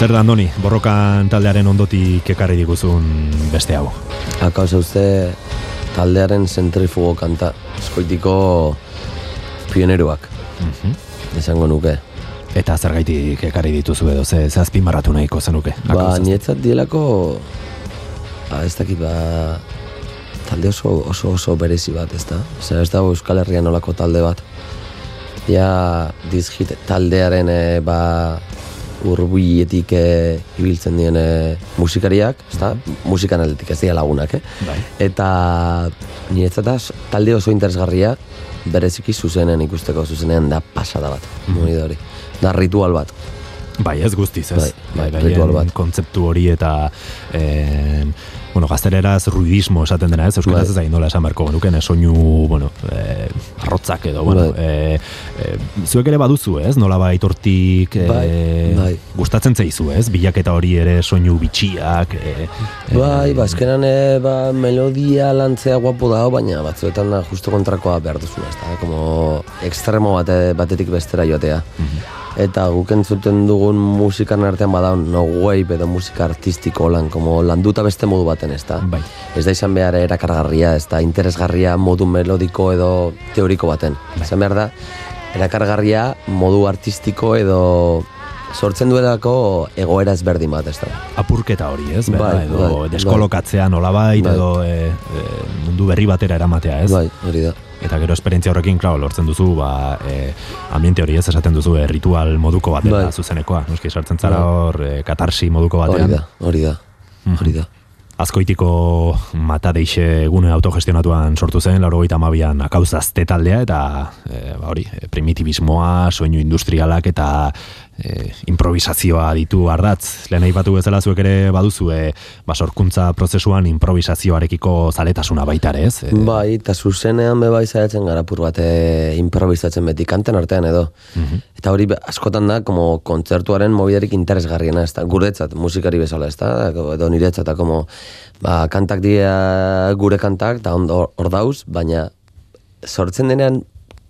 Zer da, Andoni, borrokan taldearen ondotik ekarri diguzun beste hau. Akauz uste taldearen zentrifugo kanta, eskoitiko pioneroak, esango nuke. Eta zergaitik ekarri dituzu edo, ze, ze azpimarratu nahiko zenuke. Ba, nietzat dielako, ba, ez dakit, ba, talde oso, oso, oso berezi bat, ez da? Zer, ez dago Euskal Herrian olako talde bat. Ja, dizhit taldearen, e, ba, urbuietik e, ibiltzen dien e, musikariak, ez da? Musikan aldetik ez dira lagunak, eh? Bai. Eta niretzat az, talde oso interesgarria, bereziki zuzenen ikusteko zuzenean da pasada bat, mm hori. Da ritual bat. Bai, ez guztiz, ez. Bai, bai, beraien ritual bat. kontzeptu hori eta eh, bueno, gazteleraz ruidismo esaten dena, ez? Euskaraz Bai. ez da nola esan beharko genuken, soinu, bueno, eh, arrotzak edo, bueno, Bai. eh, eh, zuek ere baduzu, ez? Nola bai hortik eh, Bai, gustatzen zeizu, ez? Bilaketa hori ere soinu bitxiak, eh, Bai, ba, azkenan e, ba, melodia lantzea guapo dago, baina batzuetan da justo kontrakoa behar duzuna, ez da, como ekstremo bate, batetik bestera joatea. Eta guk entzuten dugun musikan artean bada no wave edo musika artistiko lan, como landuta beste modu baten, ez da. Bai. Ez da izan behar erakargarria, ez da interesgarria modu melodiko edo teoriko baten. Izan behar da, erakargarria modu artistiko edo sortzen duelako egoera ezberdin bat, ez da. apurketa hori, ez? Bera, Bai, edo bai, deskolokatzea nolabait Bai. edo eh, eh, mundu berri batera eramatea, ez? Bai, hori da. Eta gero esperientzia horrekin, claro, lortzen duzu, ba, e, ambiente hori ez esaten duzu, e, ritual moduko bat dela Bai. zuzenekoa. Noski sartzen zara Bai. hor, e, katarsi moduko Hori batean. da, hori da, hori da. Azkoitiko mata deixe gune autogestionatuan sortu zen, lauro goita amabian akauzazte taldea, eta e, ba, hori, e, primitibismoa, soinu industrialak eta e, improvisazioa ditu ardatz. Lehen aipatu bezala zuek ere baduzu, e, ba, sorkuntza prozesuan improvisazioarekiko zaletasuna baita ere, ez? E, Bai, eta zuzenean be bai zaiatzen gara pur bat eh, improvisatzen beti kanten artean edo. Eta hori askotan da, como kontzertuaren mobidarik interesgarriena, ez da, guretzat, musikari bezala, ez da, edo niretzat, eta como, ba, kantak dira gure kantak, eta ondo hor dauz, baina sortzen denean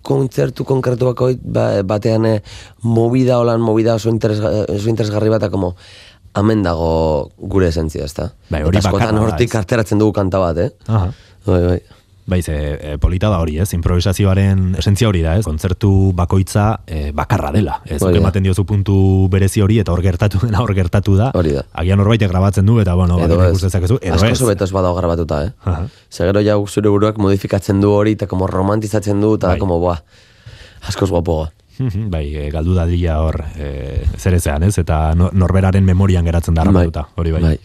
kontzertu konkretu bakoit ba, batean eh, movida holan, movida oso, interesga, oso interesgarri bat, como hemen dago gure esentzia, ezta? Bai, hori Eta askotan hortik arteratzen dugu kanta bat, eh? Aha. Bai, bai. Bai, ze, e, polita da hori, ez? Improvisazioaren esentzia hori da, ez? Kontzertu bakoitza e, bakarra dela. Ez Hori da. ematen diozu puntu berezi hori eta hor gertatu dena hor gertatu da. Hori da. Agian norbaitek grabatzen du eta bueno, Edo ez. dezakezu, edo Asko ez. zobetoz badago grabatuta, eh? Aha. Ze gero ja zure buruak modifikatzen du hori eta como romantizatzen du eta Bai. da como, boa, askoz guapoa. Bai, e, galdu dadila hor e, zerezean, ez? Eta no- norberaren memorian geratzen da armatuta, hori bai. Bai.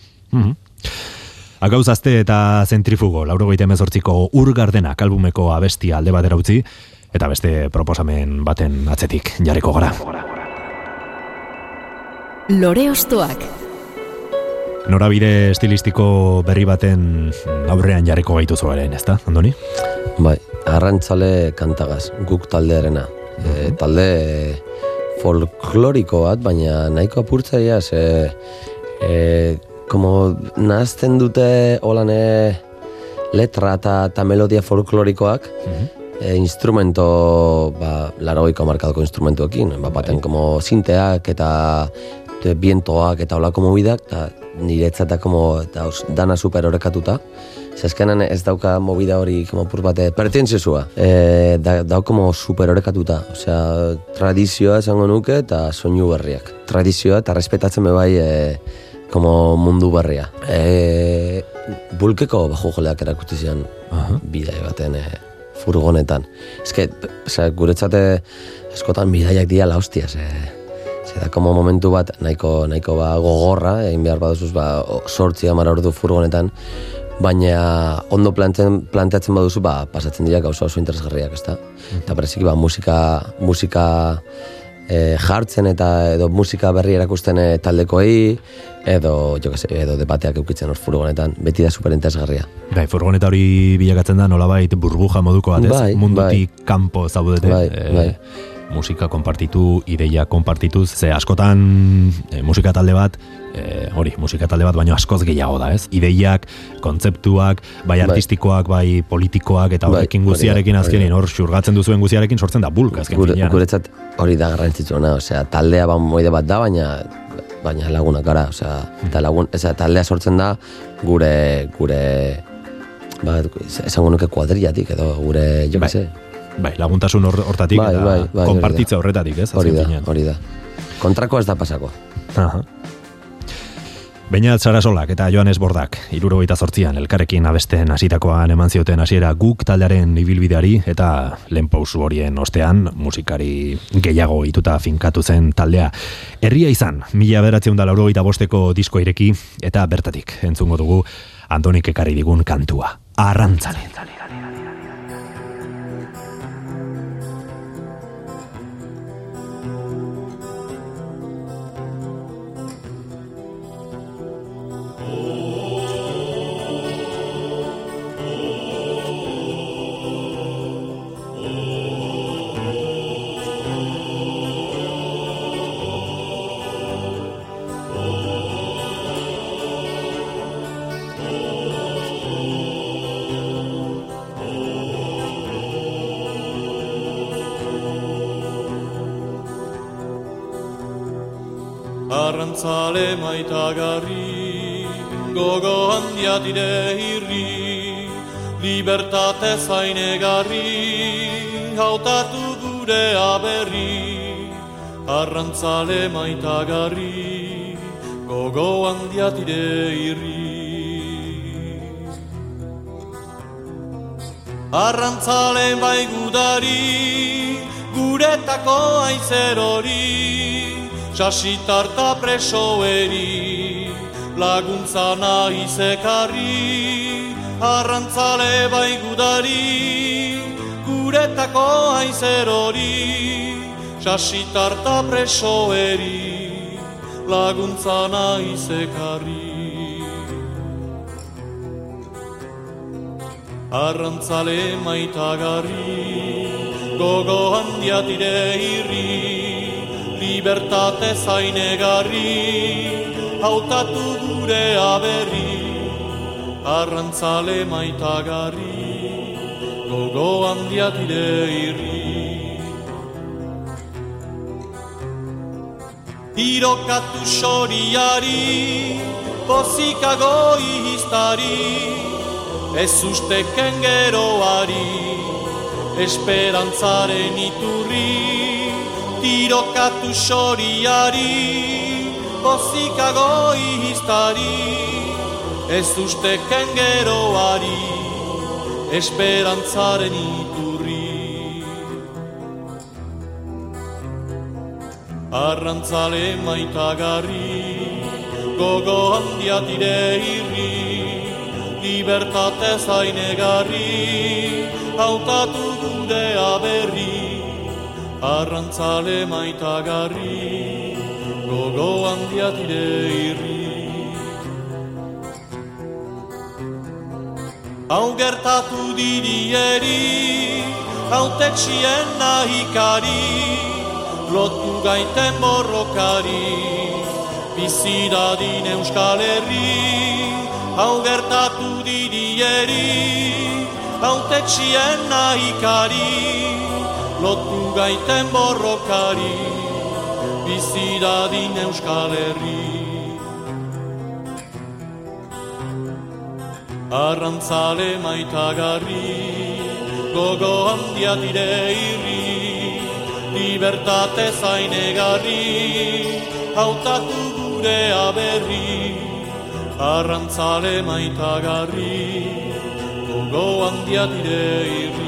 Agauzazte eta zentrifugo, lauro goite emezortziko urgardenak albumeko abestia alde batera utzi, eta beste proposamen baten atzetik jarriko gara. Lore Ostoak. Norabide estilistiko berri baten aurrean jarriko gaituzu ere, ezta, Andoni? Bai, arrantzale kantagaz, guk taldearena. E, talde folkloriko bat, baina nahiko apurtzaia, ze... E, como nahazten dute holan letra eta, eta melodia folklorikoak, e, instrumento, ba, laroiko markadoko instrumentuekin, ba, baten como sinteak eta bientoak eta holako mobidak, eta niretzat da como, eta os, dana super orekatuta. Zezkenan ez dauka movida hori como pur bate pertentzioa. E, da, dau como super orekatuta. Osea, tradizioa esango nuke eta soinu berriak. Tradizioa eta respetatzen be bai e, como mundu berria. E, bulkeko bajo joleak erakutsi zian bidai baten e, furgonetan. Eske, osea, guretzate eskotan bidaiak dira la hostia, ze, ze da como momentu bat nahiko nahiko ba gogorra, egin behar baduzuz ba sortzi hamar ordu furgonetan, baina ondo planteatzen, planteatzen baduzu ba pasatzen dira gauza oso interesgarriak, ezta? Eta bereziki ba musika musika e, jartzen eta edo musika berri erakusten e, taldekoei edo jo que se, edo debateak eukitzen hor furgonetan, beti da super interesgarria. Bai, furgoneta hori bilakatzen da nolabait burbuja moduko bat, ez? Bai, Mundutik kanpo zaudete. Bai, eh, bai. musika konpartitu, ideia konpartituz, ze askotan eh, musika talde bat, eh, hori, musika talde bat, baino askoz gehiago da, ez? Ideiak, kontzeptuak, bai artistikoak, bai politikoak, eta Bai, horrekin guziarekin azkenin, hor xurgatzen duzuen guziarekin sortzen da bulk, azken Gure, guretzat hori da garrantzitsuena, osea, taldea ba moide bat da, baina baina lagunak gara, osea, eta lagun, eza, taldea sortzen da gure gure ba, esango nuke kuadrillatik edo gure, jo Bai. que sé. Bai, laguntasun hor, hortatik, Bai, eta bai, bai, da. horretatik, ez? Hori da, hori da. Kontrako ez da pasako. Aha. Beñat Sarasolak eta Joanes Bordak, irurogeita zortzian, elkarrekin abesten hasitakoan eman zioten hasiera guk taldearen ibilbideari eta lehen pausu horien ostean musikari gehiago ituta finkatu zen taldea. Herria izan, mila beratzen da laurogeita bosteko disko ireki eta bertatik entzungo dugu Antonik ekarri digun kantua. Arrantzale zainegarri, hautatu gure aberri. Arrantzale maitagarri, gogo handia dire irri. Arrantzalen bai gudari, guretako aizer hori, sasitarta presoeri, laguntza nahi zekarri. Arrantzale bai gudari, guretako aizer hori, sasitarta presoeri, laguntza nahi zekarri. Arrantzale maitagarri, gogo handia irri, libertate zainegarri, hautatu gure aberri. Arrantzale maitagarri, gogo handia dire irri. Tirokatu soriari, pozikago iztari, ez usteken geroari, esperantzaren iturri. Tirokatu soriari, pozikago iztari, ez usteken geroari, esperantzaren iturri. Arrantzale maitagarri, gogo handia dire irri, libertate zainegarri, hautatu gure aberri. Arrantzale maitagarri, gogo handia dire irri. Hau gertatu dirieri, hautetxien nahikari, lotu gaiten borrokari, bizidadin euskal herri, hau gertatu dirieri, hautetxien nahikari, lotu gaiten borrokari, bizidadin euskal herri. Arrantzale maitagarri, gogo handia dire irri, libertate zainegarri, hautatu gure aberri. Arrantzale maitagarri, gogo handia dire irri.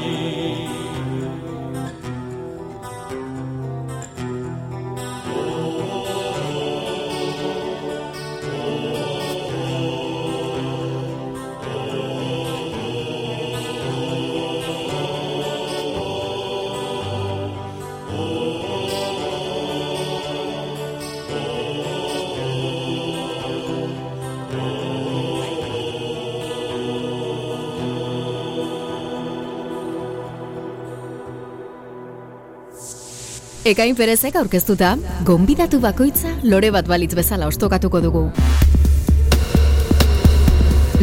Ekain Perezek aurkeztuta, gonbidatu bakoitza lore bat balitz bezala ostokatuko dugu.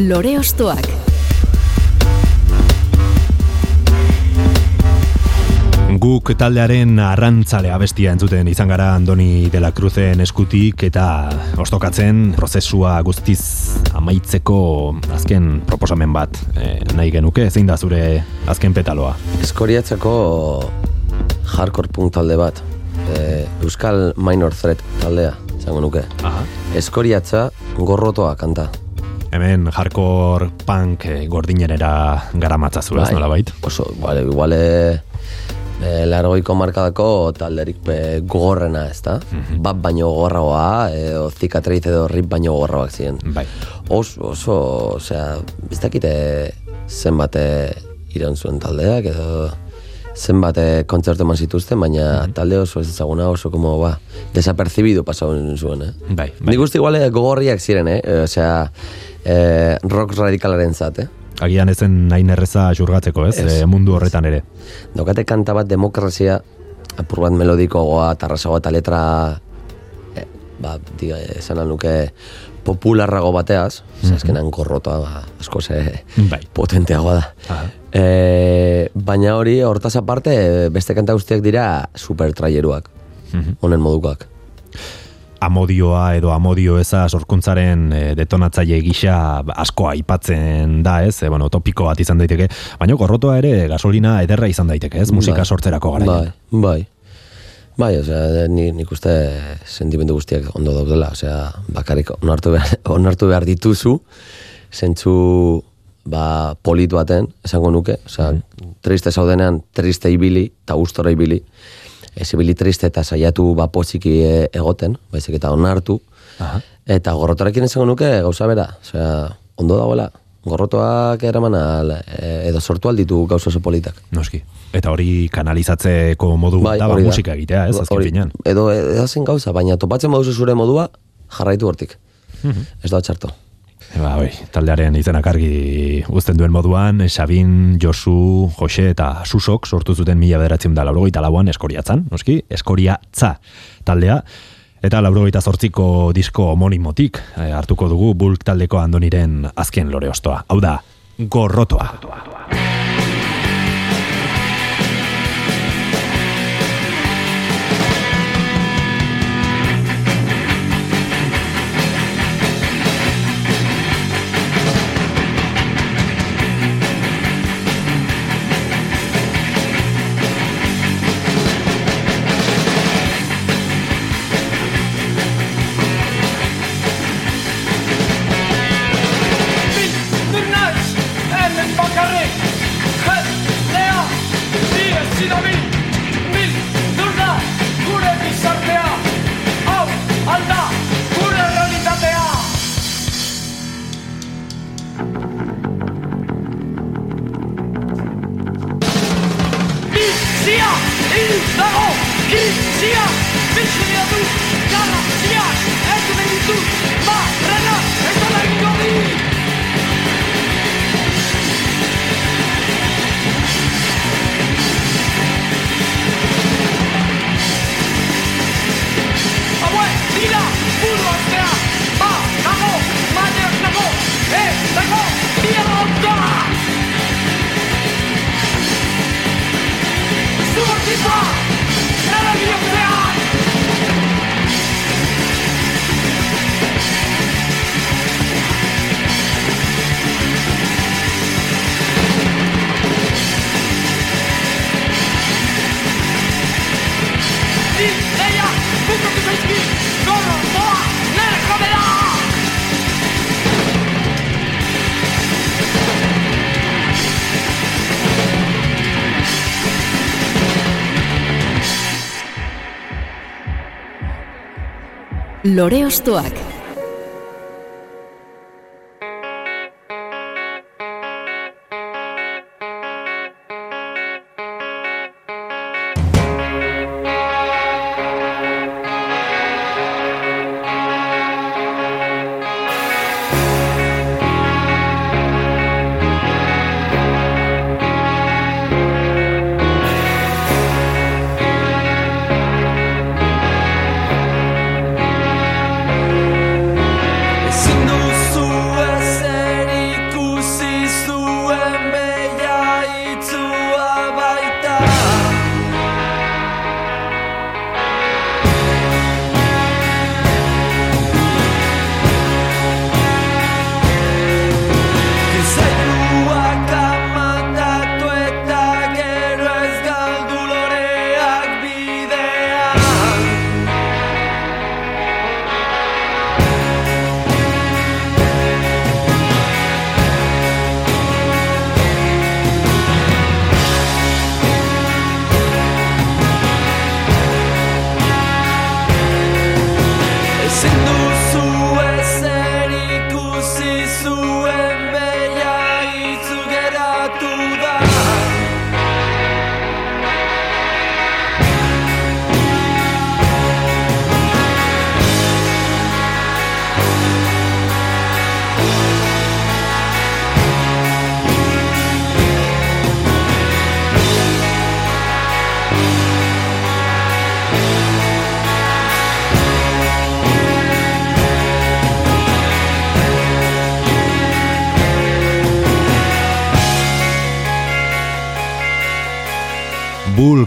Lore ostoak. Guk taldearen arrantzale abestia entzuten izan gara Andoni de la Cruzen eskutik eta ostokatzen prozesua guztiz amaitzeko azken proposamen bat e, nahi genuke, zein da zure azken petaloa? Eskoriatzeko hardcore punk talde bat. E, Euskal Minor Threat taldea, izango nuke. Aha. Eskoriatza gorrotoa kanta. Hemen hardcore punk e, gordinerera gara matzazu, ez Bai. nola bait? Oso, igual, igual e, e, largoiko markadako talderik e, gogorrena, ez da? Bat baino gogorragoa, edo zikatriz edo rip baino gogorragoak ziren. Bai. Oso, oso, osea, ez dakite zenbat eh, iraun zuen taldeak, edo zenbat eh, kontzertu eman zituzten, baina talde oso ez ezaguna oso como, ba, desapercibido pasau zuen, eh? Bai, bai. Nik uste igual eh, gogorriak ziren, eh? E, Osea, eh, rock radikalaren zat, eh? Agian ezen nahi erreza xurgatzeko, ez? Ez. E, mundu horretan ere. Daukate kanta bat demokrazia, apur bat melodikoagoa, tarrasagoa eta letra, eh, ba, diga, esan nuke popularrago bateaz, mm azkenan gorrotoa ba, asko ze Bai. potenteagoa da. Aha. E, baina hori, hortaz aparte, beste kanta guztiak dira super traieruak, Mhm. honen modukoak. amodioa edo amodio eza sorkuntzaren e, detonatzaile gisa asko aipatzen da, ez? E, bueno, topiko bat izan daiteke, baina gorrotoa ere gasolina ederra izan daiteke, ez? Musika Bai. sortzerako gara. Bai, bai. Bai, osea, ni, nik uste sentimendu guztiak ondo daudela, osea, bakarrik onartu behar, onartu behar dituzu, zentzu ba, politu baten, esango nuke, osea, triste zaudenean, triste ibili, eta gustora ibili, ez ibili triste eta saiatu ba poziki e, egoten, baizik eta onartu, Aha. eta gorrotarekin esango nuke gauza bera, osea, ondo dagoela, gorrotoak eraman al, e, edo sortu alditu gauza oso politak. Noski. Eta hori kanalizatzeko modu da, ba, musika egitea, ez? Azken Hori, finean. Edo edazen gauza, baina topatzen baduzu zure modua, jarraitu hortik. Ez da txarto. Ba, oi, taldearen izenak argi uzten duen moduan, Sabin, Josu, Jose eta Susok sortu zuten mila bederatzen da laurogeita lauan eskoriatzan, noski, eskoriatza taldea, eta laurogeita zortziko disko homonimotik eh, hartuko dugu bulk taldeko andoniren azken lore ostoa. Hau da, gorrotoa. dago Lore Ostoak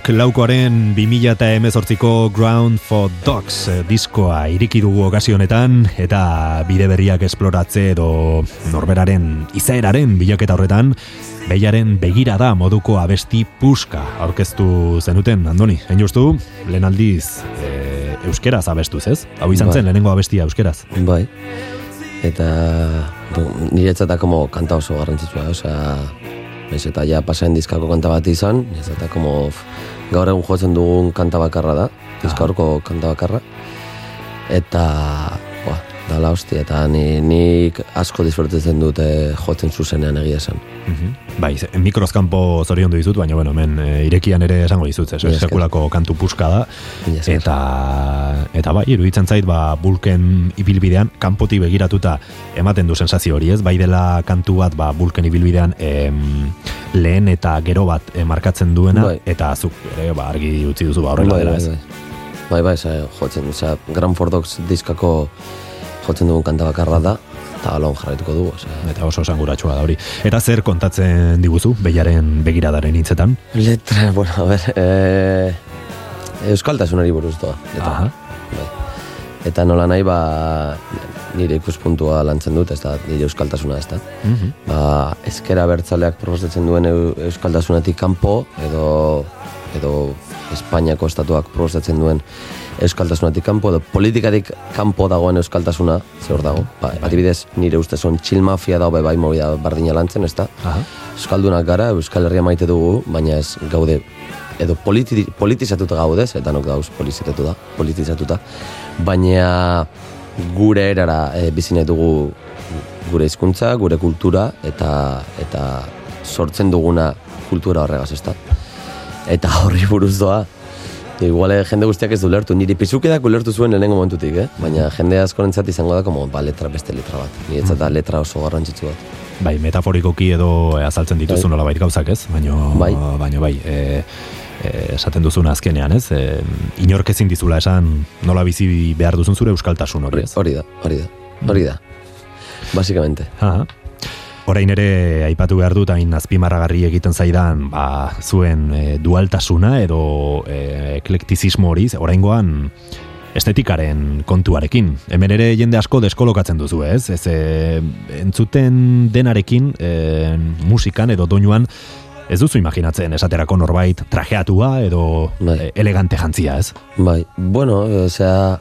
Bulk laukoaren 2000 eta emezortziko Ground for Dogs eh, diskoa iriki dugu okazio honetan eta bide berriak esploratze edo norberaren izaeraren bilaketa horretan Behiaren begira da moduko abesti puska aurkeztu zenuten, Andoni, hain justu, lehen aldiz e, euskeraz abestuz, ez? Hau izan Bai. zen lehenengo abestia euskeraz. Bai. Eta du, niretzat como kanta oso garrantzitsua, osea, Naiz eta ja pasaen diskako kanta bat izan, naiz eta como gaur egun jotzen dugun kanta bakarra da, horko kanta bakarra. Eta, dala hosti, eta ni, nik asko disfrutatzen dute jotzen zuzenean egia esan. Mhm. Bai, mikrozkanpo zorion du dizut, baina bueno, hemen e, irekian ere esango dizut, ez, sekulako kantu puska da, eta, eta bai, iruditzen zait, ba, bulken ibilbidean, kanpotik begiratuta ematen du sensazio hori, ez, bai dela kantu bat, ba, bulken ibilbidean em, lehen eta gero bat eh, markatzen duena, Bai. eta zuk ere, ba, argi utzi duzu, ba, horrela bai, dela, bai, ez. bai. Bai, bai, jotzen, za, Grand Ford Dogs diskako jotzen dugun kanta bakarra da, eta alon jarraituko dugu, osea. Eta oso esanguratsua da hori. Eta zer kontatzen diguzu, behiaren begiradaren hitzetan? Letra, bueno, a ver, eh, euskaltasunari buruz doa. Letra. Aha. Bai. Eta nola nahi, ba, nire ikuspuntua lantzen dut, ez da, nire euskaltasuna, ez da. Mhm. Ba, ezkera bertzaleak proposatzen duen eu- euskaltasunetik kanpo, edo, edo Espainiako estatuak proposatzen duen euskaltasunetik kanpo, edo politikatik kanpo dagoen euskaltasuna, ze hor dago. Ba, adibidez, nire ustez on chill mafia dago bai movida bardina lantzen, ez. Aha. Euskaldunak gara, Euskal Herria maite dugu, baina ez gaude edo politi, politizatuta gaude, ez, eta nok dauz politizatuta, politizatuta, baina gure erara e, bizi nahi dugu gure hizkuntza, gure kultura eta eta sortzen duguna kultura horregaz, ezta. Eta horri buruz doa, Igual eh, jende guztiak ez du lertu, niri pizukedak ulertu zuen lehenengo momentutik, eh? baina jende askorentzat izango da, como, ba, letra beste letra bat. Niretzat da letra oso garrantzitsu bat. Bai, metaforikoki edo eh, azaltzen dituzu Bai. nolabait gauzak, ez? Baino, Bai. baino bai, e, esaten duzuna azkenean, ez? E, inork ezin dizula esan nola bizi behar duzun zure euskaltasun hori, ez? Hori da, hori da, hori da. Basikamente. Aha. Orain ere aipatu behar dut hain azpimarragarri egiten zaidan ba, zuen e, dualtasuna edo e, eklektizismo hori, oraingoan estetikaren kontuarekin. Hemen ere jende asko deskolokatzen duzu, ez? Ez e, entzuten denarekin e, musikan edo doinuan ez duzu imaginatzen esaterako norbait trajeatua edo Bai. elegante jantzia, ez? Bai, bueno, osea,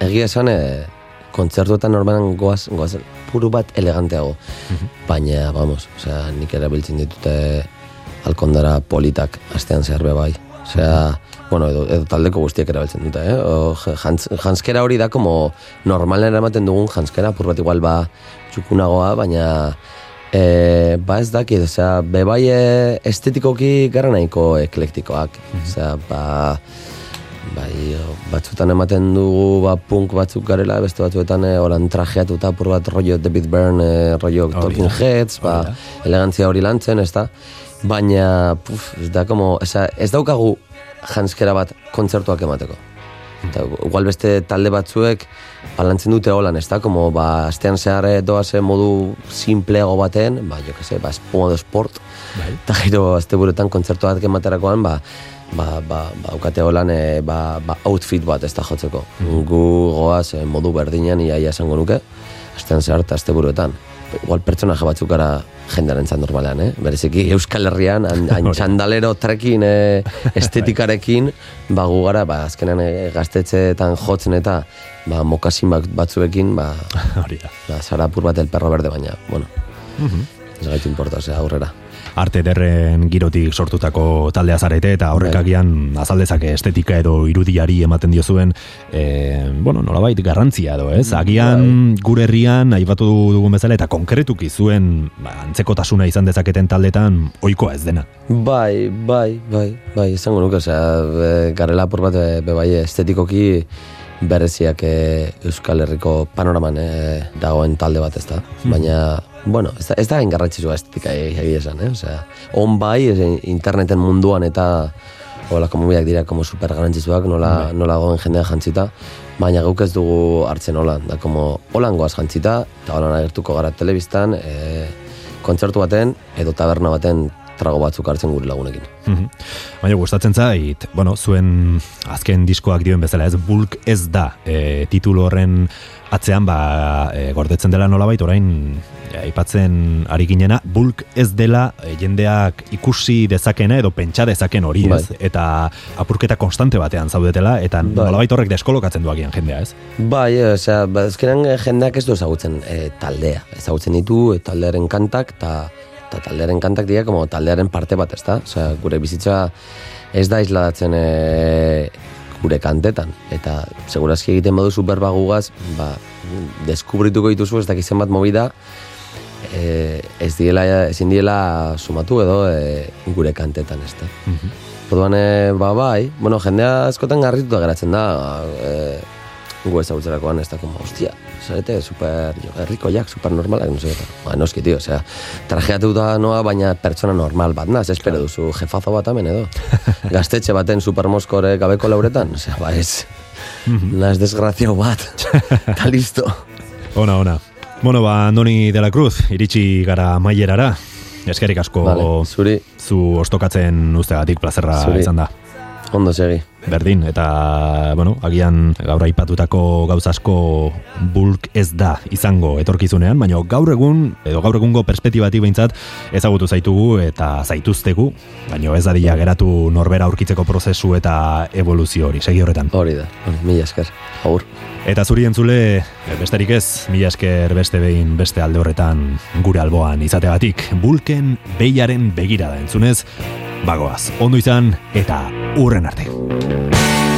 egia esan, e, kontzertuetan normalan goaz, goaz, puru bat eleganteago. Baina, vamos, osea, nik erabiltzen ditute alkondara politak astean zehar bai. Osea, bueno, edo, edo taldeko guztiek erabiltzen dute, eh? O, jans, janskera hori da, como normalen eramaten dugun janskera, pur bat igual ba txukunagoa, baina e, ba ez dakit, osea, bebai e, estetikoki gara nahiko eklektikoak. Osea, ba, bai, batzutan ematen dugu ba, punk batzuk garela, beste batzuetan e, holan trajeatuta pur bat rollo David Byrne, e, rollo Hori Talking Heads, ba, hori da. elegantzia hori lantzen, ez da? Baina, puf, ez da, como, eza, ez daukagu janskera bat kontzertuak emateko. Eta, igual beste talde batzuek balantzen dute holan, ez da? Como, ba, astean zehar eh, doaze modu simpleago baten, ba, jo que se, ba, modo sport, Bai. eta gero azte buretan kontzertu bat ematerakoan, ba, ba, ba, ba, aukate holan, e, ba, ba, outfit bat ez da jotzeko. Gu goaz e, modu berdinean iaia esango nuke, astean zehar eta azte buruetan. Igual pertsonaje batzuk gara jendearen zan normalean, eh? Bereziki Euskal Herrian, hain txandalero trekin e, estetikarekin, ba, gu gara, ba, azkenean e, gaztetxeetan jotzen eta ba, mokasin bat- batzuekin, ba, Hori da. ba, zara apur bat el perro berde, baina, bueno, ez gaitu importa, aurrera. Arte derren girotik sortutako taldea zarete eta horrek Bai. agian azaldezake estetika edo irudiari ematen diozuen e, bueno, nolabait garrantzia edo, ez? Agian gure herrian aipatu dugun bezala eta konkretuki zuen ba, antzekotasuna izan dezaketen taldetan ohikoa ez dena. Bai, bai, bai, bai, izango nuke, osea, garela apur bat, be, bai, estetikoki bereziak e, Euskal Herriko panoraman e, dagoen talde bat ez da. Baina, bueno, ez da, ez da hain garrantzitsua estetika e- egia esan, eh? Osea, on bai, interneten munduan eta hola komubiak dira como super garrantzitsuak, nola, nola goen jendea jantzita, baina guk ez dugu hartzen holan, da como holan goaz jantzita, eta holan agertuko gara telebistan, e, kontzertu baten, edo taberna baten trago batzuk hartzen gure lagunekin. Mhm. Baina gustatzen zait, bueno, zuen azken diskoak dioen bezala ez bulk ez da e, titulu horren atzean ba e, gordetzen dela nolabait orain e, aipatzen ari ginena bulk ez dela e, jendeak ikusi dezakena edo pentsa dezaken hori ez Bai. eta apurketa konstante batean zaudetela eta Bai. nolabait horrek deskolokatzen du agian jendea ez Bai, e, osea, ba, azkenan e, jendeak ez du ezagutzen e, taldea. Ezagutzen ditu e, taldearen kantak, eta eta taldearen kantak dira como taldearen parte bat, ezta? Osea, gure bizitza ez da isladatzen e, gure kantetan. Eta segurazki egiten baduzu berba gugaz, ba, deskubrituko dituzu ez dakizen bat movida, e, ez diela, ezin diela sumatu edo e, gure kantetan, ezta? Orduan, e, ba, bai, bueno, jendea askotan garrituta geratzen da, e, gu ezagutzerakoan, ez da, como, hostia, zarete, super, jo, herrikoiak, super normalak, no sé, eta, ba, noski, tio, osea, trajeatuta noa, baina pertsona normal bat, naz, espero duzu, jefazo bat hemen edo, gaztetxe baten supermoskore gabeko lauretan, osea, ba, ez, naz desgraziao bat, eta listo. ona ona Bueno, ba, Andoni de la Cruz, iritsi gara mailerara. Eskerik asko Vale, zuri, zu ostokatzen ustegatik plazerra Zuri. izan da. ondo segi. Berdin, eta, bueno, agian gaur aipatutako gauza asko bulk ez da izango etorkizunean, baina gaur egun, edo gaur egungo perspektibatik behintzat, ezagutu zaitugu eta zaituztegu, baina ez dadila geratu norbera aurkitzeko prozesu eta evoluzio hori, segi horretan. Hori da, hori, mila esker, agur. Eta zuri entzule, besterik ez, mila esker beste behin beste alde horretan gure alboan izateagatik, bulken behiaren begirada entzunez, bagoaz, ondo izan eta urren arte. Bye.